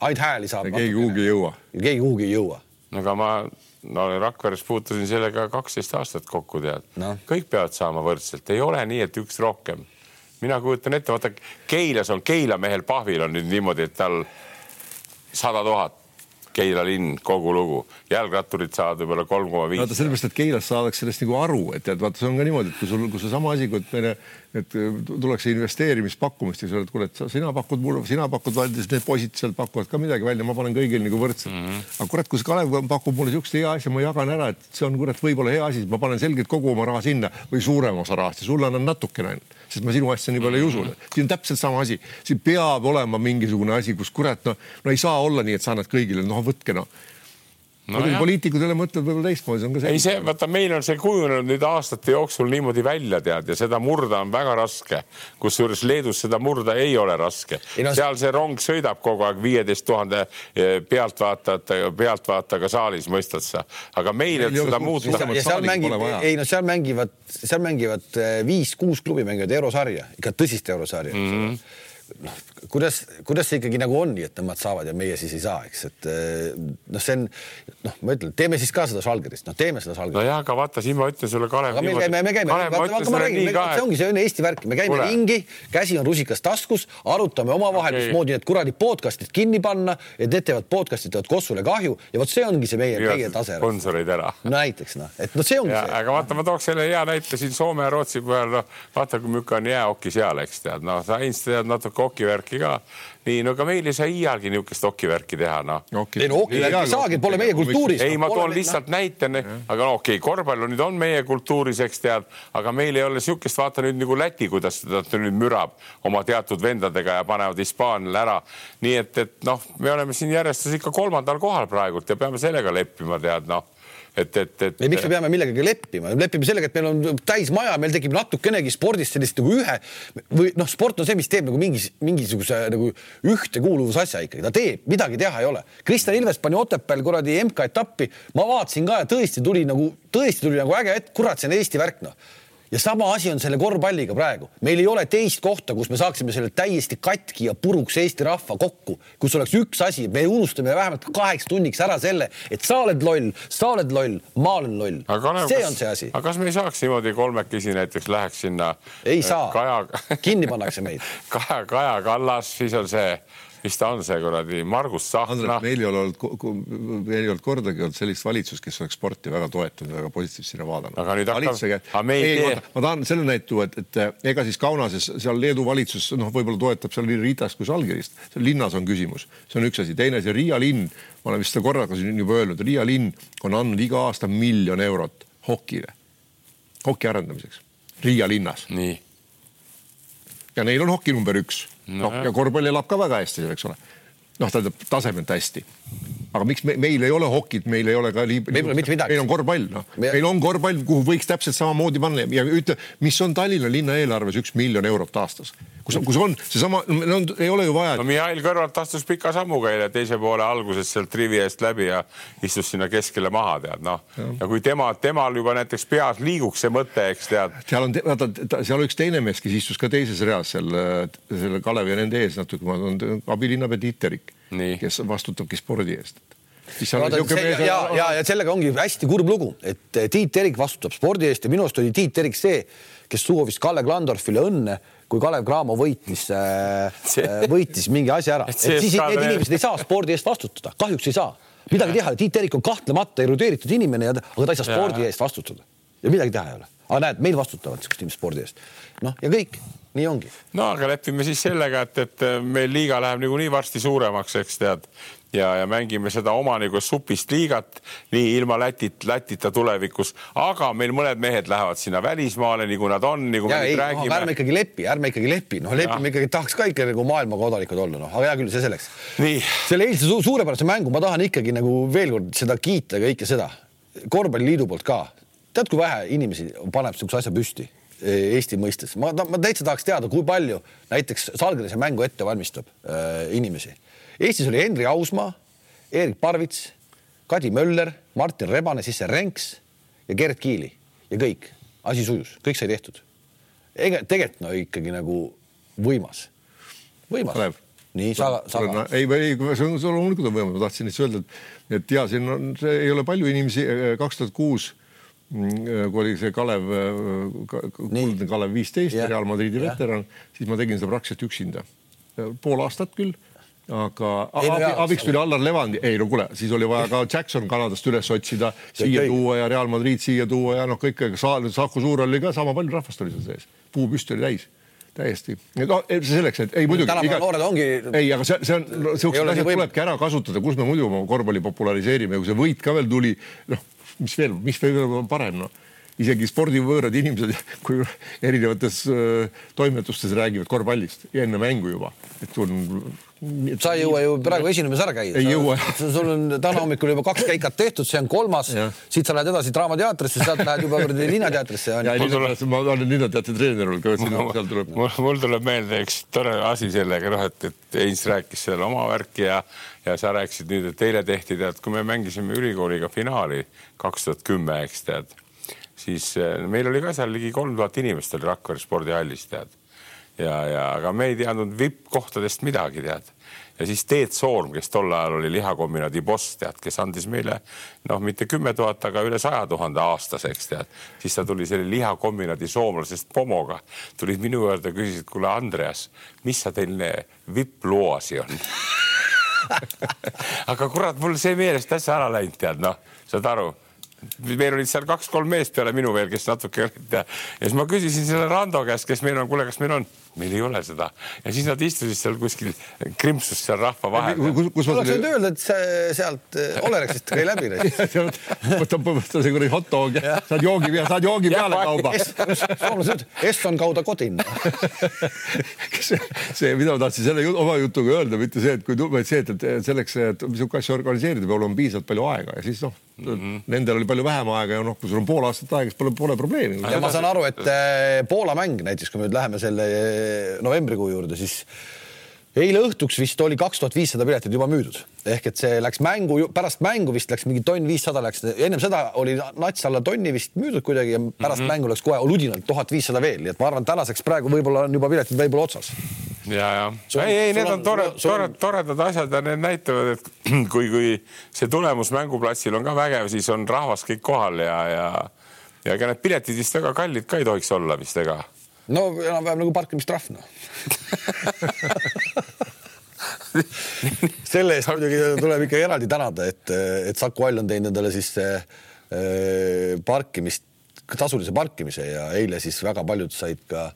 ainult hääli saab. keegi kuhugi ei jõua. keegi kuhugi ei jõua. no aga ma no Rakveres puutusin sellega kaksteist aastat kokku, tead. No.. kõik peavad saama võrdselt, ei ole nii, et üks rohkem. Mina kujutan ette, vaata Keilas on Keila mehel Pahvil on nüüd niimoodi, et tal sada tuhat Keila linn, kogu lugu, jalgratturid saavad võib-olla kolm koma viis. vaata sellepärast, et Keilas saadakse sellest nagu aru, et tead, vaata, see on ka niimoodi, et kui sul, kui seesama asi, kui meile, et tullakse investeerimispakkumist ja sa oled, kuule, et sina pakud mulle, sina pakud, need poisid sealt pakuvad ka midagi välja, ma panen kõigil nagu võrdselt mm. -hmm. aga kurat, kui see Kalev pakub mulle niisugust hea asja, ma jagan ära, et see on kurat, võib-olla hea asi, ma panen selgelt kogu oma raha sinna või suurema osa rahast ja sulle annan natukene ainult sest ma sinu asja nii palju ei usu. siin on täpselt sama asi, siin peab olema mingisugune asi, kus kurat, no, no ei saa olla nii, et sa annad kõigile, noh, võtke noh no. poliitikud jälle mõtlevad võib-olla teistmoodi, see on ka see. ei, see, vaata, meil on see kujunenud nüüd aastate jooksul niimoodi välja tead ja seda murda on väga raske. kusjuures Leedus seda murda ei ole raske. No, seal see rong sõidab kogu aeg viieteist tuhande eh, pealtvaatajate, pealtvaatajaga saalis, mõistad sa, aga meil, et seda muuta. ei no seal mängivad, seal mängivad eh, viis-kuus klubi mängivad eurosarja, ikka tõsist eurosarja mm. -hmm noh, kuidas, kuidas see ikkagi nagu on nii, et nemad saavad ja meie siis ei saa, eks, et eh, noh, see on noh, ma ütlen, teeme siis ka seda Žalgirist, noh, teeme seda Žalgirist. nojah, aga vaata, siin ma ütlen sulle, Kalev. me käime, me käime, see ongi, see on Eesti värk, me käime Kule. ringi, käsi on rusikas taskus, arutame omavahel okay., mismoodi need kuradi podcast'id kinni panna, et need teevad podcast'id teevad Kossule kahju ja vot see ongi see meie, meie tase. sponsorid ära. näiteks noh, et noh, see ongi ja, see. aga vaata, ma tooks selle hea näite siin Soome ja Rootsi põhjal, noh vaata, kui milline on jäähoki seal, eks tead, noh, sa ilmselt tead natuke hokivärki ka. nii, no aga meil ei saa iialgi niisugust hokivärki teha, noh. ei no hokivärki ei saagi, pole meie kultuuris. ei, ma toon lihtsalt näite, aga no okei okay,, korvpall nüüd on meie kultuuris, eks tead, aga meil ei ole niisugust, vaata nüüd nagu Läti, kuidas ta nüüd mürab oma teatud vendadega ja panevad Hispaaniale ära. nii et, et noh, me oleme siin järjestus ikka kolmandal kohal praegult ja peame sellega leppima, tead noh et, et, et. miks me peame millegagi leppima, lepime sellega, et meil on täis maja, meil tekib natukenegi spordist sellist nagu ühe või noh, sport on see, mis teeb nagu mingis, mingisuguse nagu ühtekuuluvusasja ikkagi, ta teeb, midagi teha ei ole. Kristjan Ilves pani Otepääl kuradi MK-etappi, ma vaatasin ka ja tõesti tuli nagu, tõesti tuli nagu äge hetk, kurat, see on Eesti värk noh ja sama asi on selle korvpalliga praegu, meil ei ole teist kohta, kus me saaksime selle täiesti katki ja puruks Eesti rahva kokku, kus oleks üks asi, me unustame vähemalt kaheks tunniks ära selle, et sa oled loll, sa oled loll, ma olen loll. see on see asi. aga kas me ei saaks niimoodi kolmekesi näiteks läheks sinna? ei saa Kaja... kinni pannakse meid Kaja, Kaja Kallas, siis on see mis ta on, see kuradi Margus Tsahkna. meil ei ole olnud, meil ei olnud kordagi olnud sellist valitsust, kes oleks sporti väga toetanud, väga positiivselt sinna vaadanud. aga nüüd hakkab, aga me ei tee. ma tahan selle näite tuua, et, et ega siis Kaunases seal Leedu valitsus noh, võib-olla toetab seal nii Ritast kui Žalgirist, seal linnas on küsimus, see on üks asi, teine asi, Riia linn, ma olen vist seda korraga siin juba öelnud, Riia linn on andnud iga aasta miljon eurot hokile, hoki arendamiseks Riia linnas. nii. ja neil on hoki number üks noh, ja korvpall elab ka väga hästi, eks ole. Noh, tähendab tasemelt hästi. aga miks me, meil ei ole hokit, meil ei ole ka liib... meil pole mitte midagi. meil on korvpall, noh me..., meil on korvpall, kuhu võiks täpselt samamoodi panna ja ütle, mis on Tallinna linna eelarves üks miljon eurot aastas kus, kus on seesama, no ei ole ju vaja et.... no Mihhail Kõrvalt astus pika sammuga eile teise poole alguses sealt rivi eest läbi ja istus sinna keskele maha, tead noh. ja kui tema, temal juba näiteks peas liiguks see mõte, eks tead. seal on, vaata, seal üks teine mees, kes istus ka teises reas seal selle Kalevi ja nende ees natuke, ma toon abilinnapea Tiit Terik, kes vastutabki spordi eest Vaata, see, ja, ja, ja sellega ongi hästi kurb lugu, et Tiit Terik vastutab spordi eest ja minu arust oli Tiit Terik see, kes soovis Kalle Klandorfile õnne kui Kalev Cramo võitis äh,, võitis mingi asja ära, et siis need inimesed ei saa spordi eest vastutada, kahjuks ei saa. midagi teha, Tiit Terik on kahtlemata erudeeritud inimene, aga ta ei saa spordi eest vastutada ja midagi teha ei ole. aga näed, meil vastutavad niisugused inimesed spordi eest. noh, ja kõik, nii ongi. no aga lepime siis sellega, et, et meil liiga läheb niikuinii varsti suuremaks, eks tead ja, ja mängime seda oma nagu supist liigat nii ilma Lätit, Lätita tulevikus, aga meil mõned mehed lähevad sinna välismaale, nagu nad on, nagu ja, me nüüd räägime no,. ärme ikkagi lepi, ärme ikkagi lepi, noh, lepime ikkagi, tahaks ka ikka nagu maailma kodanikud olla, noh, aga hea küll, see selleks. selle eilse su suurepärase mängu ma tahan ikkagi nagu veel kord seda kiita, kõike seda korvpalliliidu poolt ka. tead, kui vähe inimesi paneb niisuguse asja püsti Eesti mõistes, ma, ma täitsa tahaks teada, kui palju näiteks Salgrise mängu ette valmistab äh, inimesi Eestis oli Henri Ausmaa, Erik Parvits, Kadi Möller, Martin Rebane, siis see Renks ja Gerd Kiili ja kõik, asi sujus, kõik sai tehtud. ega tegelikult no ikkagi nagu võimas, võimas. nii, sa, sa. ei, ei, see on loomulikult on võimas, ma tahtsin lihtsalt öelda, et, et ja siin on, see ei ole palju inimesi, kaks tuhat kuus kui oli see Kalev, kuldne Kalev viisteist, Real Madridi veteran, siis ma tegin seda praktiliselt üksinda. pool aastat küll aga ei, abi, abiks tuli Allar Levandi, ei no kuule, siis oli vaja ka Jackson Kanadast üles otsida, siia tuua ja Real Madrid siia tuua ja noh, kõik, Saku Suur oli ka sama palju rahvast oli seal sees, puupüst oli täis täiesti. no selleks, et ei muidugi. tänapäeva noored ongi. ei, aga see, see on no,, siuksed asjad tulebki ära kasutada, kus me muidu oma korvpalli populariseerime, kui see võit ka veel tuli, noh, mis veel, mis veel parem, noh isegi spordivõõrad inimesed, kui erinevates äh, toimetustes räägivad korvpallist ja enne mängu juba, et on sa ei jõua ju praegu esinemas ära käia. ei jõua. sul on täna hommikul juba kaks käikat tehtud, see on kolmas, siit sa lähed edasi Draamateatrisse, sealt lähed juba Linnateatrisse. ma olen Linnateatri treener olnud ka, seal tuleb. mul tuleb meelde üks tore asi sellega, noh, et, et Heinz rääkis seal oma värki ja, ja sa rääkisid nüüd, et eile tehti, tead, kui me mängisime ülikooliga finaali kaks tuhat kümme, eks tead siis eh, meil oli ka seal ligi kolm tuhat inimest oli Rakvere spordihallis, tead. ja, ja aga me ei teadnud vippkohtadest midagi, tead. ja siis Teet Soorm, kes tol ajal oli lihakombinaadi boss, tead, kes andis meile noh, mitte kümme tuhat, aga üle saja tuhande aastas, eks tead. siis ta tuli selle lihakombinaadi soomlasest pomoga, tulid minu juurde, küsisid, kuule, Andreas, mis sa teil vipploasi on aga kurat, mul see meelest täitsa ära läinud, tead noh, saad aru. Meil olid seal kaks-kolm meest peale minu veel, kes natuke ja siis ma küsisin selle Rando käest, kes meil on, kuule, kas meil on, meil ei ole seda ja siis nad istusid seal kuskil krimpsus seal rahva vahel. kus ma oleks võinud öelda, et see sealt eh, Olerexist käi läbi. võta, võta see kuradi hot dog ja saad joogi peale, saad joogi peale kauba. soomlased, Eston kauda kodin see, mida ma tahtsin selle oma jutuga öelda, mitte see, et kui, vaid see, et selleks, et niisugune asja organiseerida, peab olema piisavalt palju aega ja siis noh mm, -hmm. nendel oli palju vähem aega ja noh, kui sul on pool aastat aega, siis pole, pole probleemi. ja ma saan aru, et äh, Poola mäng näiteks, kui me nüüd läheme selle äh, novembrikuu juurde, siis eile õhtuks vist oli kaks tuhat viissada piletit juba müüdud ehk et see läks mängu, pärast mängu vist läks mingi tonn viissada läks, ennem seda oli nats alla tonni vist müüdud kuidagi ja pärast mm -hmm. mängu läks kohe ludinalt tuhat viissada veel, nii et ma arvan, tänaseks praegu võib-olla on juba piletid võib-olla otsas. ja, ja ei, ei, need on tore, tore, toredad asjad ja need näitavad, et kui, kui see tulemus mänguplatsil on ka vägev, siis on rahvas kõik kohal ja, ja ja ega need piletid vist väga kallid ka ei tohiks olla vist ega? No enam-vähem nagu parkimistrahv noh selle eest muidugi tuleb ikka eraldi tänada, et, et Saku Hall on teinud endale siis äh, parkimist, tasulise parkimise ja eile siis väga paljud said ka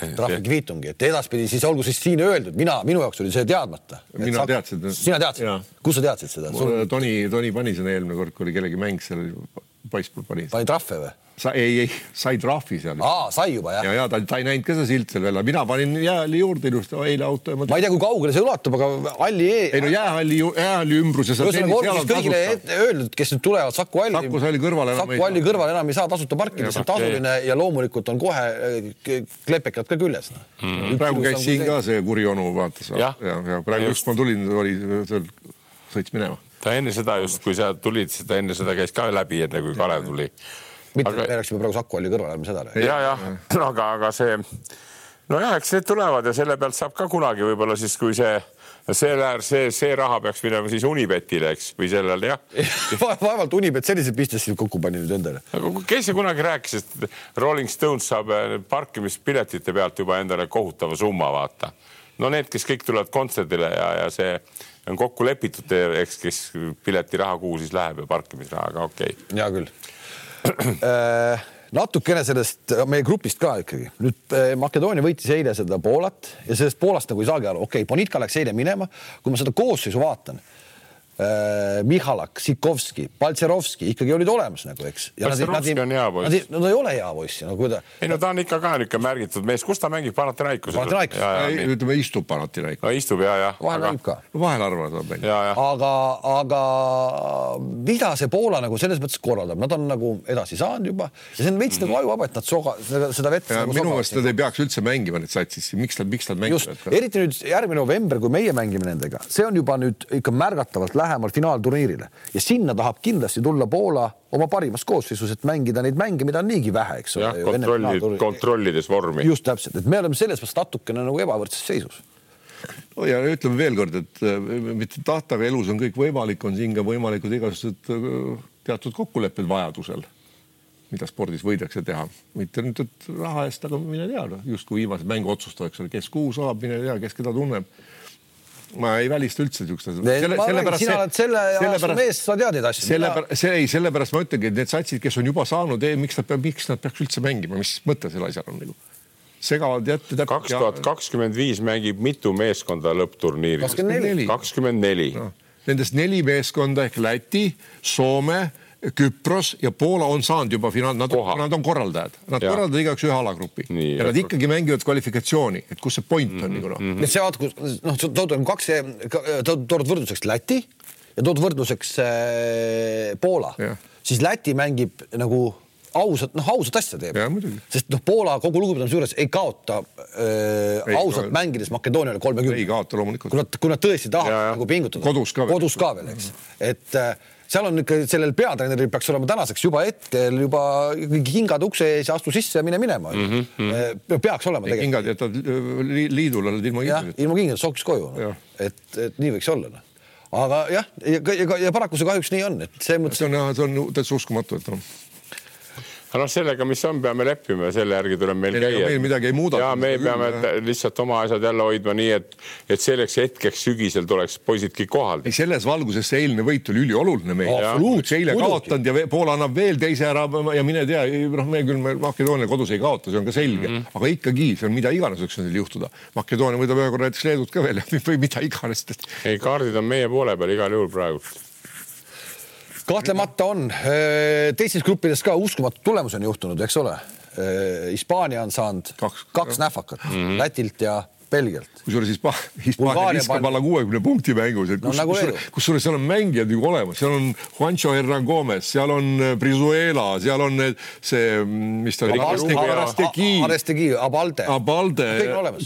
trahvikviitungi, et edaspidi siis olgu siis siin öeldud, mina, minu jaoks oli see teadmata. mina teadsin. sina teadsid? kus sa teadsid seda? Sul... Toni, Toni pani sinna eelmine kord, kui oli kellegi mäng seal poisspool pani. pani trahve või? Sa ei, ei, sai trahvi seal. aa, sai juba jah? ja, ja ta, ta ei näinud ka seda silti seal veel, mina panin jäähalli juurde ilusti eile auto. ma ei tea, kui kaugele see ulatub, aga halli e.... ei no jäähalli, jäähalli ümbruses. ühesõnaga olgu siis kõigile öeldud, kes nüüd tulevad Saku halli. Saku halli kõrval enam. Saku halli kõrval enam ei saa tasuta parkida, see on tasuline ja loomulikult on kohe äh, klepekad ka küljes mm.. praegu käis siin ka see kuri onu vaatas. ja, ja, ja praegu just ma tulin, oli seal, sõits minema ta enne seda just, kui sa tulid, ta enne seda käis ka läbi, enne kui Kalev tuli mitte aga... me läksime praegu Saku Alli kõrvale, ärme seda räägi. ja, jah, aga, aga see nojah, eks need tulevad ja selle pealt saab ka kunagi võib-olla siis, kui see selle, see, see raha peaks minema siis Unibetile, eks, või sellel jah vaevalt Unibet selliseid pistesid kokku pani nüüd endale. kes see kunagi rääkis, et Rolling Stones saab äh, parkimispiletite pealt juba endale kohutava summa, vaata. no need, kes kõik tulevad kontserdile ja, ja see on kokku lepitud, eks, kes piletiraha kuhu siis läheb ja parkimisraha, aga okei okay.. hea küll natukene sellest meie grupist ka ikkagi. nüüd äh, Makedoonia võitis eile seda Poolat ja sellest Poolast nagu ei saagi aru, okei okay,, Bonitka läks eile minema, kui ma seda koosseisu vaatan Äh, Michalak, Sikovski, Paltserovski ikkagi olid olemas nagu, eks. Paltserovski on hea poiss. no ta ei ole hea poiss, no kui ta. ei no ta on ikka ka niisugune märgitud mees, kus ta mängib Panathinaikos? Panathinaikos, ütleme istub Panathinaikos no,. istub ja, ja. vahel mängib ka. vahel et ta mängib. aga, aga mida see Poola nagu selles mõttes korraldab, nad on nagu edasi saanud juba ja see on veits mm -hmm. nagu ajuvaba, et nad soga, seda, vett. Nagu minu meelest nad ei peaks üldse mängima need satsid, miks nad, miks nad mängivad? eriti nüüd järgmine november, kui meie mängime nendega, see on juba nüüd ikka märgatavalt lähemal finaalturniirile ja sinna tahab kindlasti tulla Poola oma parimas koosseisus, et mängida neid mänge, mida on niigi vähe, eks ole. kontrolli, kontrollides vormi. just täpselt, et me oleme selles mõttes natukene nagu ebavõrdses seisus no ja ütleme veelkord, et äh, mitte tahta, aga elus on kõik võimalik, on siin ka võimalikud igasugused äh, teatud kokkulepped vajadusel, mida spordis võidakse teha, mitte nüüd raha eest, aga mine tea, noh justkui viimased mängu otsustavad, eks ole, kes kuhu saab, mine tea, kes keda tunneb ma ei välista üldse siukest asja. sina oled selle aasta mees, sa tead neid asju. sellepärast, see ei, sellepärast ma ütlengi, et need satsid, kes on juba saanud miks nad miks nad peaks üldse mängima, mis mõte sellel asjal on nagu? segavad jätta. kaks tuhat kakskümmend viis mängib mitu meeskonda lõppturniiril? kakskümmend neli. kakskümmend neli. Nendest neli meeskonda ehk Läti, Soome Küpros ja Poola on saanud juba finaal, nad, nad on korraldajad, nad ja. korraldavad igaüks ühe alagrupi Nii, ja nad ikkagi mängivad kvalifikatsiooni, et kus see point on mm -hmm. nagu noh mm -hmm.. see vaata, kus noh, tood kaks, tood võrdluseks Läti ja tood võrdluseks äh, Poola, siis Läti mängib nagu ausat, noh, ausat asja teeb. sest noh, Poola kogu lugupidamise juures ei kaota äh, ei, ausalt no, mängides Makedooniale kolmekümne. ei kaota loomulikult. kui nad, kui nad tõesti tahavad nagu pingutada. kodus ka veel. kodus ka veel, eks, et äh, seal on ikka sellel peatreeneril peaks olema tänaseks juba hetkel juba kingad ukse ees ja astu sisse ja mine minema mm. -hmm. peaks olema tegelikult. kingad jätad liidule, oled ilma kingadeta. ilma kingadeta sokkis koju no.. et, et nii võiks olla no. aga jah, ja, ja, ja paraku see kahjuks nii on, et selles mõttes. see on, see on täitsa uskumatu, et noh aga noh, sellega, mis on, peame leppima ja selle järgi tuleb meil käia. meil midagi ei muuda. ja me peame jah. lihtsalt oma asjad jälle hoidma nii, et, et selleks hetkeks sügisel tuleks poisid kõik kohal. ei, selles valguses see eilne võit oli ülioluline meile. eile kaotanud ja Poola annab veel teise ära ja mine tea, noh, me küll me Makedoonia kodus ei kaota, see on ka selge mm, -hmm. aga ikkagi see on mida iganes võiks neil juhtuda. Makedoonia võidab ühe korra näiteks Leedut ka veel või mida iganes. ei, kaardid on meie poole peal igal juhul praegu kahtlemata on, teistes gruppides ka uskumatu tulemus on juhtunud, eks ole. Hispaania on saanud kaks, kaks nähvakat mm -hmm. Lätilt ja Belgialt. kusjuures Hispa-, Hispaania viskab alla kuuekümne punkti mängus, et kus, no, nagu kusjuures, kusjuures seal on mängijad ju olemas, seal on Juancho Hernan Gomez, seal on äh, Brizuela, seal on need, see, mis ta oli. Arestegi, Abalde. Abalde,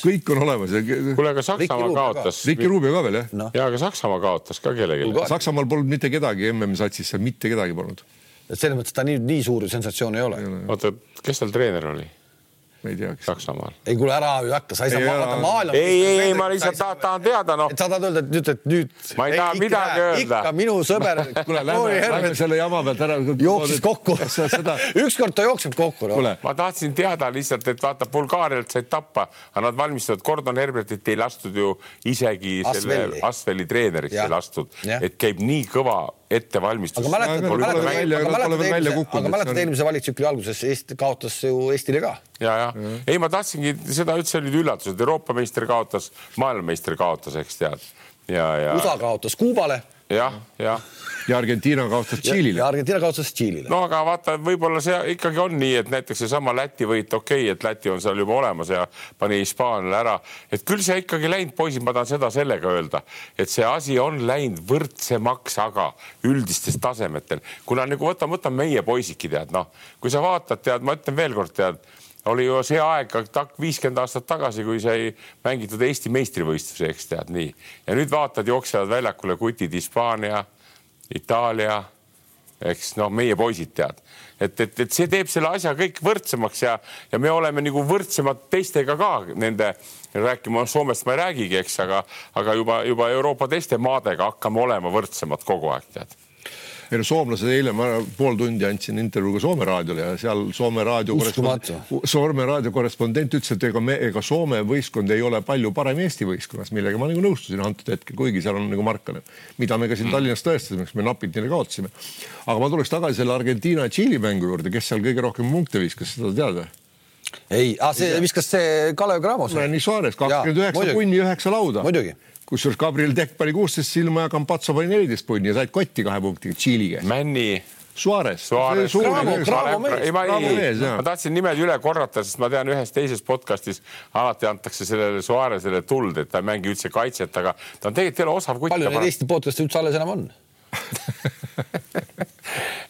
kõik on olemas. kuule, aga Saksamaa kaotas. Ricky Rubio ka veel jah no.? ja, aga Saksamaa kaotas ka kellelegi. Saksamaal polnud mitte kedagi MM-satsis, seal mitte kedagi polnud. et selles mõttes ta nii, nii suur sensatsioon ei ole. oota, kes tal treener oli? Ma ei tea, kes. Saksamaal. ei kuule ära ju hakka, sa ei saa vaadata maailma. ei, ei, ei, ma lihtsalt tahan, tahan teada, noh. sa tahad öelda, et nüüd, et nüüd. ma ei taha midagi öelda. ikka minu sõber. kuule, lähme, lähme selle jama pealt ära. jooksis kokku. ükskord ta jookseb kokku no.. ma tahtsin teada lihtsalt, et vaata, Bulgaarialt said tappa, aga nad valmistavad, Gordon Herbertit ei lastud ju isegi selle Asveli treeneriks ei lastud, et käib nii kõva ettevalmistus. aga mäletad, eelmise valitsustsükli alguses Eesti kaotas ju Eestile ka. ja, ja ei, ma tahtsingi seda üldse olid üllatused, Euroopa meister kaotas, maailmameister kaotas, eks tead ja, ja. USA kaotas Kuubale jah, jah ja Argentiina kaotas Tšiilile. ja Argentiina kaotas Tšiilile. no aga vaata, võib-olla see ikkagi on nii, et näiteks seesama Läti võit, okei okay,, et Läti on seal juba olemas ja pani Hispaaniale ära, et küll see ikkagi läinud, poisid, ma tahan seda sellega öelda, et see asi on läinud võrdsemaks, aga üldistel tasemetel, kuna nagu võtame, võtame meie poisidki tead, noh, kui sa vaatad, tead, ma ütlen veelkord, tead oli ju see aeg viiskümmend aastat tagasi, kui sai mängitud Eesti meistrivõistlusi, eks tead nii. ja nüüd vaatad, jooksevad väljakule kutid Hispaania, Itaalia, eks noh, meie poisid tead, et, et, et see teeb selle asja kõik võrdsemaks ja, ja me oleme nagu võrdsemad teistega ka nende rääkima Soomest ma ei räägigi, eks, aga, aga juba, juba Euroopa teiste maadega hakkame olema võrdsemad kogu aeg tead ei no soomlased eile ma pool tundi andsin intervjuu ka Soome raadiole ja seal Soome raadio Soome raadio korrespondent ütles, et ega me, ega Soome võistkond ei ole palju parem Eesti võistkonnast, millega ma nagu nõustusin antud hetkel, kuigi seal on nagu Markkanen, mida me ka siin mm. Tallinnas tõestasime, eks me napilt neile kaotasime. aga ma tuleks tagasi selle Argentiina ja Tšiili mängu juurde, kes seal kõige rohkem punkte viskas, seda tead või? ei, see viskas see Kalev Cramos. nii Suarez, kakskümmend üheksa punni, üheksa lauda. muidugi kusjuures Gabriel Tekk pani kuusteist silma ja Campazzo pani neliteist punni ja said kotti kahe punktiga Tšiili käest. Männi. Suarez. Suarez. ei, ma, ei, ma tahtsin nimed üle korrata, sest ma tean ühes teises podcastis alati antakse sellele Suarezele tuld, et ta ei mängi üldse kaitset, aga ta on tegelikult jälle osav kutt. palju neid Eesti podcast'e üldse alles enam on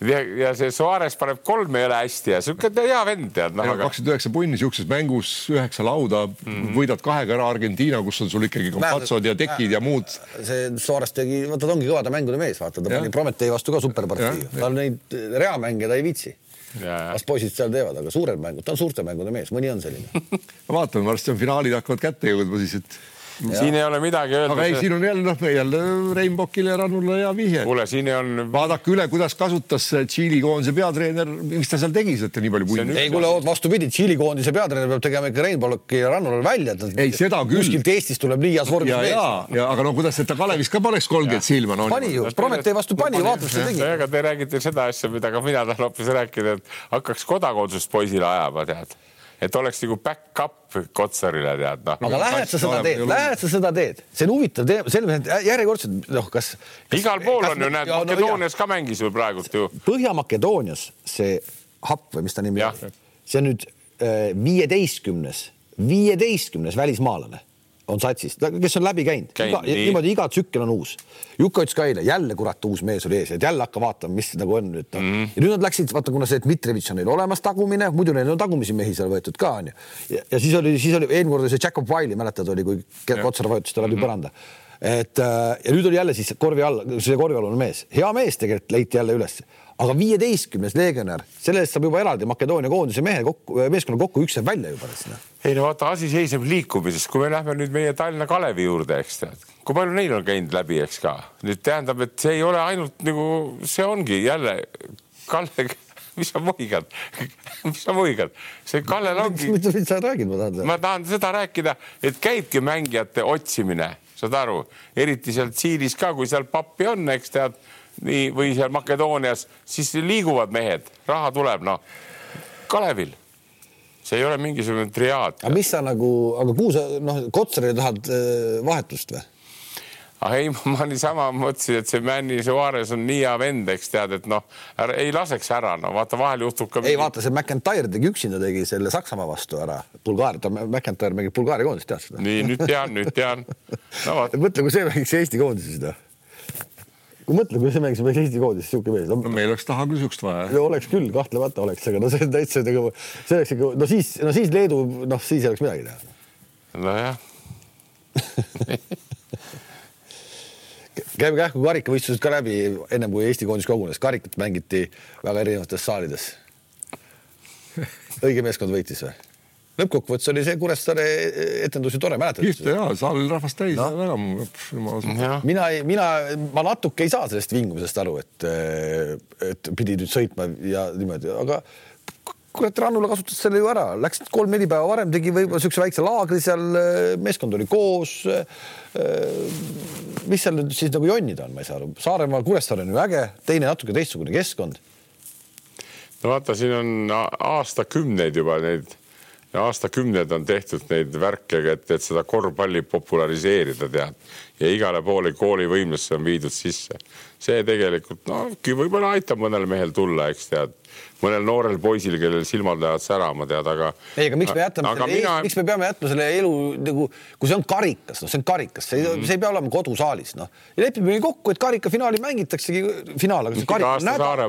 ja, ja see Suarez paneb kolm ei ole hästi ja sihuke hea vend tead no,. kakskümmend üheksa punni sihukeses mängus, üheksa lauda mm, -hmm. võidad kahega ära Argentiina, kus on sul ikkagi kompatsod ja tekid ja muud. see Suarez tegi, vaata ta ongi kõvade mängude mees, vaata ta ja. pani Prometee vastu ka superpartii, tal neid reamänge ta ei viitsi las poisid seal teevad, aga suured mängud, ta on suurte mängude mees, mõni on selline vaatame, varsti on finaalid hakkavad kätte jõudma siis, et siin ei ole midagi öelda. aga ei, siin on jälle noh, jälle Reinbokile ja Rannule hea vihje. kuule, siin on. vaadake üle, kuidas kasutas Tšiili koondise peatreener, mis ta seal tegi, et ta nii palju punni. ei kuule, vastupidi, Tšiili koondise peatreener peab tegema ikka Reinboki ja Rannule välja. ei, seda küll. kuskilt Eestist tuleb nii heas vormis mees. ja, ja aga no kuidas, et ta Kalevis ka paneks kolmkümmend silma no,. pani ju, Prometee vastu pani, vaata, mis ta tegi. aga te räägite seda asja, mida ka mina tahan hoopis rääkida, et hakkaks kodakondsust poisile ajama, tead et oleks nagu back-up Kotsarile tead noh. aga lähed sa seda teed, lähed sa seda teed, see on huvitav teema, selles mõttes, et järjekordselt noh, kas, kas. igal pool kas, on ju, näed, Makedoonias no, ka mängis ju praegult ju. Põhja-Makedoonias see happ või mis ta nimi on, see on nüüd äh, viieteistkümnes, viieteistkümnes välismaalane on satsis, kes on läbi käinud Käin, iga, niimoodi iga tsükkel on uus. Juka ütles ka eile, jälle kurat, uus mees oli ees, et jälle hakka vaatama, mis nagu on nüüd mm. -hmm. ja nüüd nad läksid, vaata, kuna see Dmitrijevitš on neil olemas, tagumine, muidu neil on tagumisi mehi seal võetud ka onju. ja siis oli, siis oli eelmine kord oli see Jacob Wiley, mäletad, oli, kui Kotsar vajutas ta läbi mm -hmm. põranda et äh, ja nüüd oli jälle siis korvi all, see korvialune mees, hea mees tegelikult leiti jälle üles aga viieteistkümnes legionär, selle eest saab juba eraldi Makedoonia koondise mehe kokku, meeskonna kokku, üks jääb välja juba. ei no vaata, asi seisneb liikumises, kui me lähme nüüd meie Tallinna Kalevi juurde, eks tead, kui palju neil on käinud läbi, eks ka. nüüd tähendab, et see ei ole ainult nagu, see ongi jälle Kalle mis sa muigad mis sa muigad, see Kallel ongi. mis sa räägid, ma tahan. ma tahan seda rääkida, et käibki mängijate otsimine, saad aru, eriti seal Tsiilis ka, kui seal pappi on, eks tead nii või seal Makedoonias, siis liiguvad mehed, raha tuleb, noh. Kalevil, see ei ole mingisugune triaad. aga mis sa nagu, aga kuhu sa noh, Kotsarile tahad äh, vahetust või? ah ei, ma niisama mõtlesin, et see Manny Suarez on nii hea vend, eks tead, et noh, ei laseks ära, no vaata, vahel juhtub ka. ei vaata, see McIntyre tegi üksinda tegi selle Saksamaa vastu ära, Bulgaaria, ta McIntyre mängib Bulgaaria koondist, tead seda? nii, nüüd tean, nüüd tean no,. mõtle, kui see mängiks Eesti koondises, noh kui mõtle, kui see mängiks meil Eesti koodis niisugune mees no,. no meil oleks taha küll niisugust vaja. oleks küll, kahtlemata oleks, aga no see on täitsa nagu, see oleks ikka, no siis, no siis Leedu, noh, siis ei oleks midagi teha. nojah käime kähku karikavõistlused ka läbi, ennem kui Eesti koondis kogunes, karikat mängiti väga erinevates saalides. õige meeskond võitis või? Lõppkokkuvõttes oli see Kuressaare etendus ju tore, mäletad? kihvt ja saal oli rahvast täis no., väga mina, mina, ma natuke ei saa sellest vingumisest aru, et, et pidi nüüd sõitma ja niimoodi, aga kurat, Rannula kasutas selle ju ära, läks kolm-neli päeva varem, tegi võib-olla niisuguse väikse laagri seal, meeskond oli koos. mis seal nüüd siis nagu jonnida on, ma ei saa aru, Saaremaa, Kuressaare on ju äge, teine natuke teistsugune keskkond. no vaata, siin on aastakümneid juba neid aastakümneid on tehtud neid värke, et, et seda korvpalli populariseerida, tead. ja igale poole koolivõimlesse on viidud sisse. see tegelikult noh, võib-olla aitab mõnel mehel tulla, eks tead mõnel noorel poisil, kellel silmad lähevad särama, tead, aga. ei, aga miks me jätame selle mina..., miks me peame jätma selle elu nagu, kui see on karikas, noh, see on karikas, see mm., see ei pea olema kodusaalis, noh. ja lepime kokku, et karikafinaali mängitaksegi, finaal, aga see karika on nädal.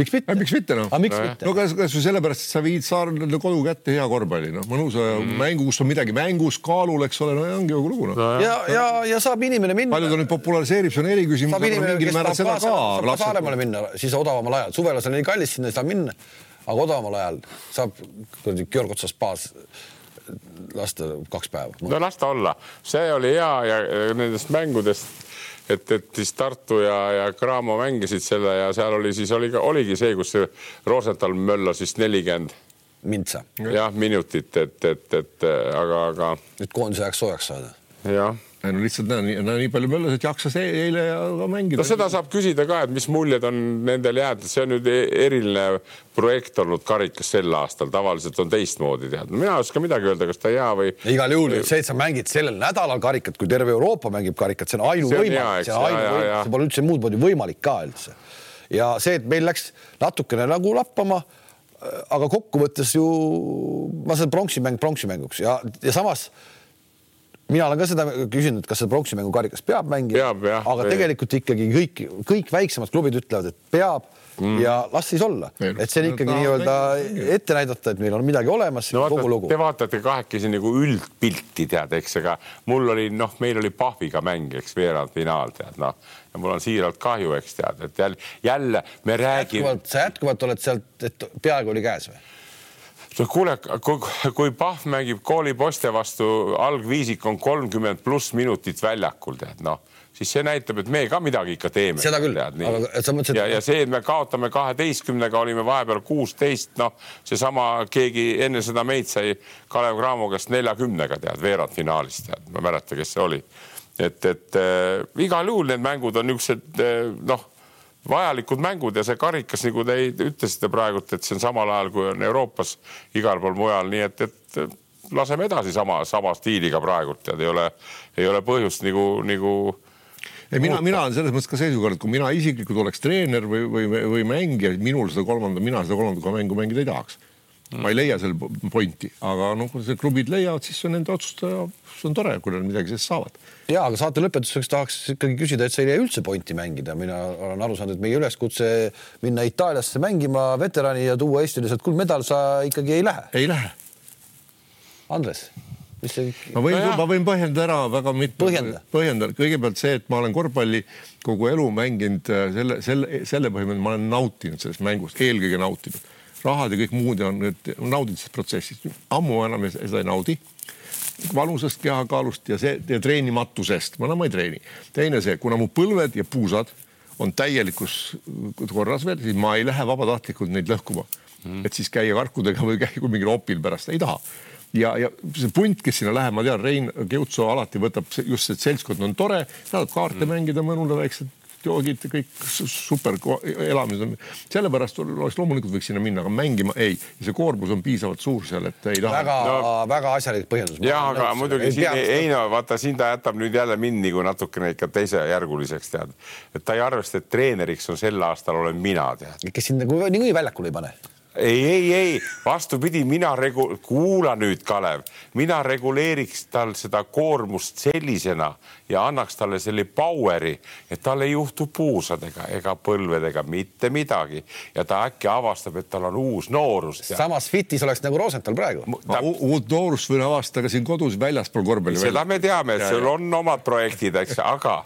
miks mitte? miks mitte noh? miks mitte? no kas, kas või sellepärast, et sa viid Saarele kodu kätte hea korvpalli, noh, mõnusa mm. mängu, kus on midagi mängus, kaalul, eks ole, no ongi kogu lugu noh. ja, ja, ja saab inimene minna. palju ta nüüd populariseerib, see on eriküsimus. saab inimene, kes tahab ka Saaremaale minna, siis odavamal ajal, suvel on see nii kallis, sinna ei saa minna minna, aga odavamal ajal saab kuradi Georg Otsas baas lasta kaks päeva. no las ta olla, see oli hea ja nendest mängudest, et, et siis Tartu ja, ja Cramo mängisid selle ja seal oli siis oli, oligi see, kus see Rosenthal möllas vist nelikümmend mintsa. jah, minutit, et, et, et aga, aga. et koondise ajaks soojaks saada. jah no lihtsalt näe, nii, nii palju möllas, et jaksas e-, eile ka mängida. no seda saab küsida ka, et mis muljed on nendel jäänud, see on nüüd e-, eriline projekt olnud karikas sel aastal, tavaliselt on teistmoodi tead. mina ei oska midagi öelda, kas ta hea või. igal juhul see, et sa mängid sellel nädalal karikat, kui terve Euroopa mängib karikat, see on ainuvõimalik, see on ainuvõimalik, see pole üldse muud moodi võimalik ka üldse. ja see, et meil läks natukene nagu lappama aga kokkuvõttes ju ma saan pronksi mäng pronksi mänguks ja, ja samas mina olen ka seda küsinud, kas seda pronksi mängu karikas peab mängima, aga ei. tegelikult ikkagi kõik, kõik väiksemad klubid ütlevad, et peab mm. ja las siis olla, et see on ikkagi nii-öelda ette näidata, et meil on midagi olemas no,. kogu lugu. Te vaatate kahekesi nagu üldpilti tead, eks, aga mul oli noh, meil oli Pahviga mäng, eks veerandfinaal tead noh ja mul on siiralt kahju, eks tead, et jälle, jälle me räägime. sa jätkuvalt oled sealt, et peaaegu oli käes või? Kuule, kui, kui Pahv mängib koolipoiste vastu, algviisik on kolmkümmend pluss minutit väljakul, tead noh, siis see näitab, et me ka midagi ikka teeme. seda küll, aga sa mõtlesid. ja, ja see, et me kaotame kaheteistkümnega, olime vahepeal kuusteist, noh, seesama keegi enne seda meid sai Kalev Cramo käest neljakümnega tead veerandfinaalis tead, ma ei mäleta, kes see oli. et, et äh, igal juhul need mängud on niisugused äh, noh vajalikud mängud ja see karikas, nagu te ütlesite praegult, et see on samal ajal, kui on Euroopas igal pool mujal, nii et, et laseme edasi sama, sama stiiliga praegult ja ei ole, ei ole põhjust nagu, nagu ei, mina, mina olen selles mõttes ka seisukohal, et kui mina isiklikult oleks treener või, või, või mängija, minul seda kolmanda, mina seda kolmandat mängu mängida ei tahaks. Ma ei leia seal pointi, aga noh, kui klubid leiavad, siis on nende otsustaja, see on tore, kui nad midagi sellest saavad ja, aga saate lõpetuseks tahaks ikkagi küsida, et sa ei leia üldse pointi mängida, mina olen aru saanud, et meie üleskutse minna Itaaliasse mängima veterani ja tuua Eestile sealt kuldmedal, sa ikkagi ei lähe. ei lähe. Andres, mis see? ma võin no, ma võin põhjendada ära väga mitme. põhjenda. põhjendan kõigepealt see, et ma olen korvpalli kogu elu mänginud äh, selle, selle, selle põhimõttel ma olen nautinud sellest mängust, eelkõige nautinud. Rahad ja kõik muud on, naudid sellest protsessist, ammu enam seda ei naudi valusast kehakaalust ja see ja treenimatusest, ma enam ei treeni. teine see, kuna mu põlved ja puusad on täielikus korras veel, siis ma ei lähe vabatahtlikult neid lõhkuma mm.. et siis käia karkudega või käia mingil opil pärast, ei taha. ja, ja see punt, kes sinna läheb, ma tean, Rein Keutsoo alati võtab just see seltskond on tore, tahab kaarte mm. mängida, mõnule väiksed joogid, kõik super elamised on. sellepärast oleks loomulikult võiks sinna minna, aga mängima ei. ja see koormus on piisavalt suur seal, et ei taha. väga no,, väga asjalik põhjendus. ja, aga nõus, muidugi siin ei, ei no vaata, siin ta jätab nüüd jälle mind nagu natukene ikka teisejärguliseks tead. et ta ei arvesta, et treeneriks on sel aastal olen mina tead. kes sind nagu niikuinii väljakule ei pane ei, ei, ei. Vastupidi, mina regu-, kuula nüüd, Kalev, mina reguleeriks tal seda koormust sellisena ja annaks talle selle power'i, et tal ei juhtu puusadega ega põlvedega mitte midagi. Ja ta äkki avastab, et tal on uus noorus. samas fitis oleks nagu Rosenthal praegu. Ta.... uut noorust võin avastada siin kodus väljaspool korvpalli. seda me teame, et sul on omad projektid, eks, aga,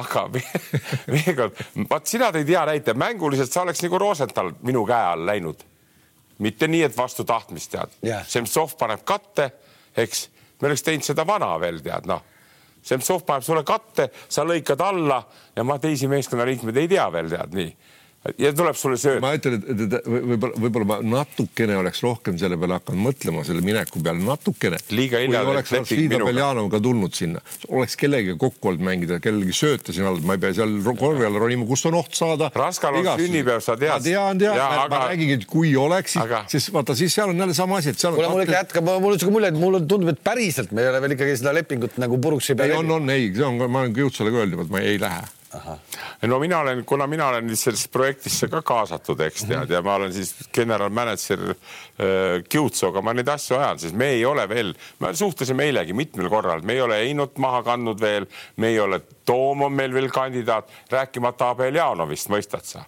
aga veel kord, vaat sina tõid hea näite, mänguliselt sa oleks nagu Rosenthal minu käe all läinud mitte nii, et vastu tahtmist tead yeah.. Semtsov paneb katte, eks, me oleks teinud seda vana veel tead, noh. Semtsov paneb sulle katte, sa lõikad alla ja ma teisi meeskonnaliikmeid ei tea veel tead nii. Ja tuleb sulle sööt. ma ütlen, et, et võib-olla, võib-olla ma natukene oleks rohkem selle peale hakanud mõtlema, selle mineku peale natukene. liiga hilja. kui oleks Arslida Beljanov ka tulnud sinna, oleks kellegagi kokku olnud mängida, kellelegi sööta siin all, ma ei pea seal korvi alla ronima, kust on oht saada. Raskal on sünnipäev, sa tead. ma tean, tean, ma aga... räägingi, et kui oleks, siis aga..., siis vaata, siis seal on jälle sama asi, et seal on. kuule, mul ikka jätkab, mul on siuke mulje, et mulle tundub, et päriselt me ei ole veel ikkagi seda lepingut nagu puruks ei pea. ei, on, on, ei, see on, ma olen Jutsale ka öelnud, et ma ei lähe no mina olen, kuna mina olen sellesse projektisse ka kaasatud, eks tead mm, -hmm. ja ma olen siis general manager äh, Kiutsoga, ma neid asju ajan, sest me ei ole veel, me suhtlesime eilegi mitmel korral, me ei ole Einot maha kandnud veel, me ei ole, Toom on meil veel kandidaat, rääkimata Abeljanovist, mõistad sa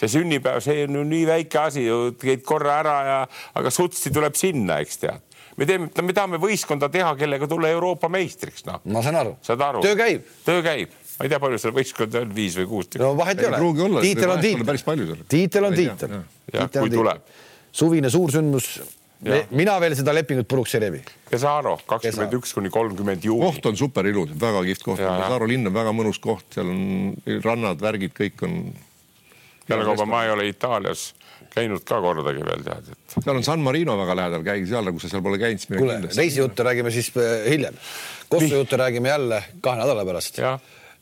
see sünnipäev, see on ju nii väike asi, käid korra ära ja, aga sutsti tuleb sinna, eks tead me teeme, me tahame võistkonda teha, kellega tulla Euroopa meistriks, noh. ma saan aru. saad aru? töö käib. töö käib ma ei tea, palju seal võistkondi on, viis või kuus tükki. no vahet ei ole. tiitel on tiitel. päris palju seal. tiitel on tiitel. jah, kui tuleb. suvine suursündmus. mina veel seda lepingut puruks ei rebi. Kesaro, kakskümmend üks kuni kolmkümmend juuni. koht on super ilus, väga kihvt koht. Kesaro linn on väga mõnus koht, seal on rannad, värgid, kõik on. pealekauba ma ei ole Itaalias käinud ka kordagi veel tead, et. seal on San Marino väga lähedal, käige seal, kui sa seal pole käinud, siis. kuule, reisijuttu räägime siis äh, hiljem. Kossu juttu räägime jälle kahe nädala pärast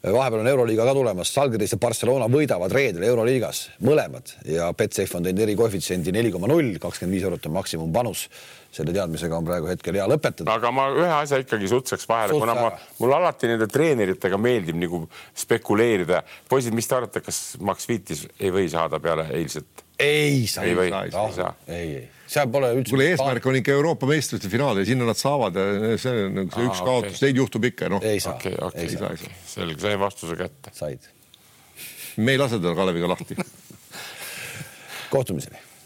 vahepeal on Euroliiga ka tulemas, Salgiris ja Barcelona võidavad reedel Euroliigas mõlemad ja Betsafe on teinud erikoefitsiendi neli koma null, kakskümmend viis eurot on maksimumpanus. selle teadmisega on praegu hetkel hea lõpetada. aga ma ühe asja ikkagi sutseks vahele, kuna ma, mul alati nende treeneritega meeldib nagu spekuleerida. poisid, mis te arvate, kas Max Viitis ei või saada peale eilset? ei saa, ei, või, ei, saa. ei, ei seal pole üldse. kuule, eesmärk on ikka Euroopa meistrite finaal ja sinna nad saavad ja see on nagu see Aa, üks kaotus okay., neid juhtub ikka, noh. ei saa okay,, okay, ei saa, saa.. selge, sain vastuse kätte. said. me ei lase teda Kaleviga lahti kohtumiseni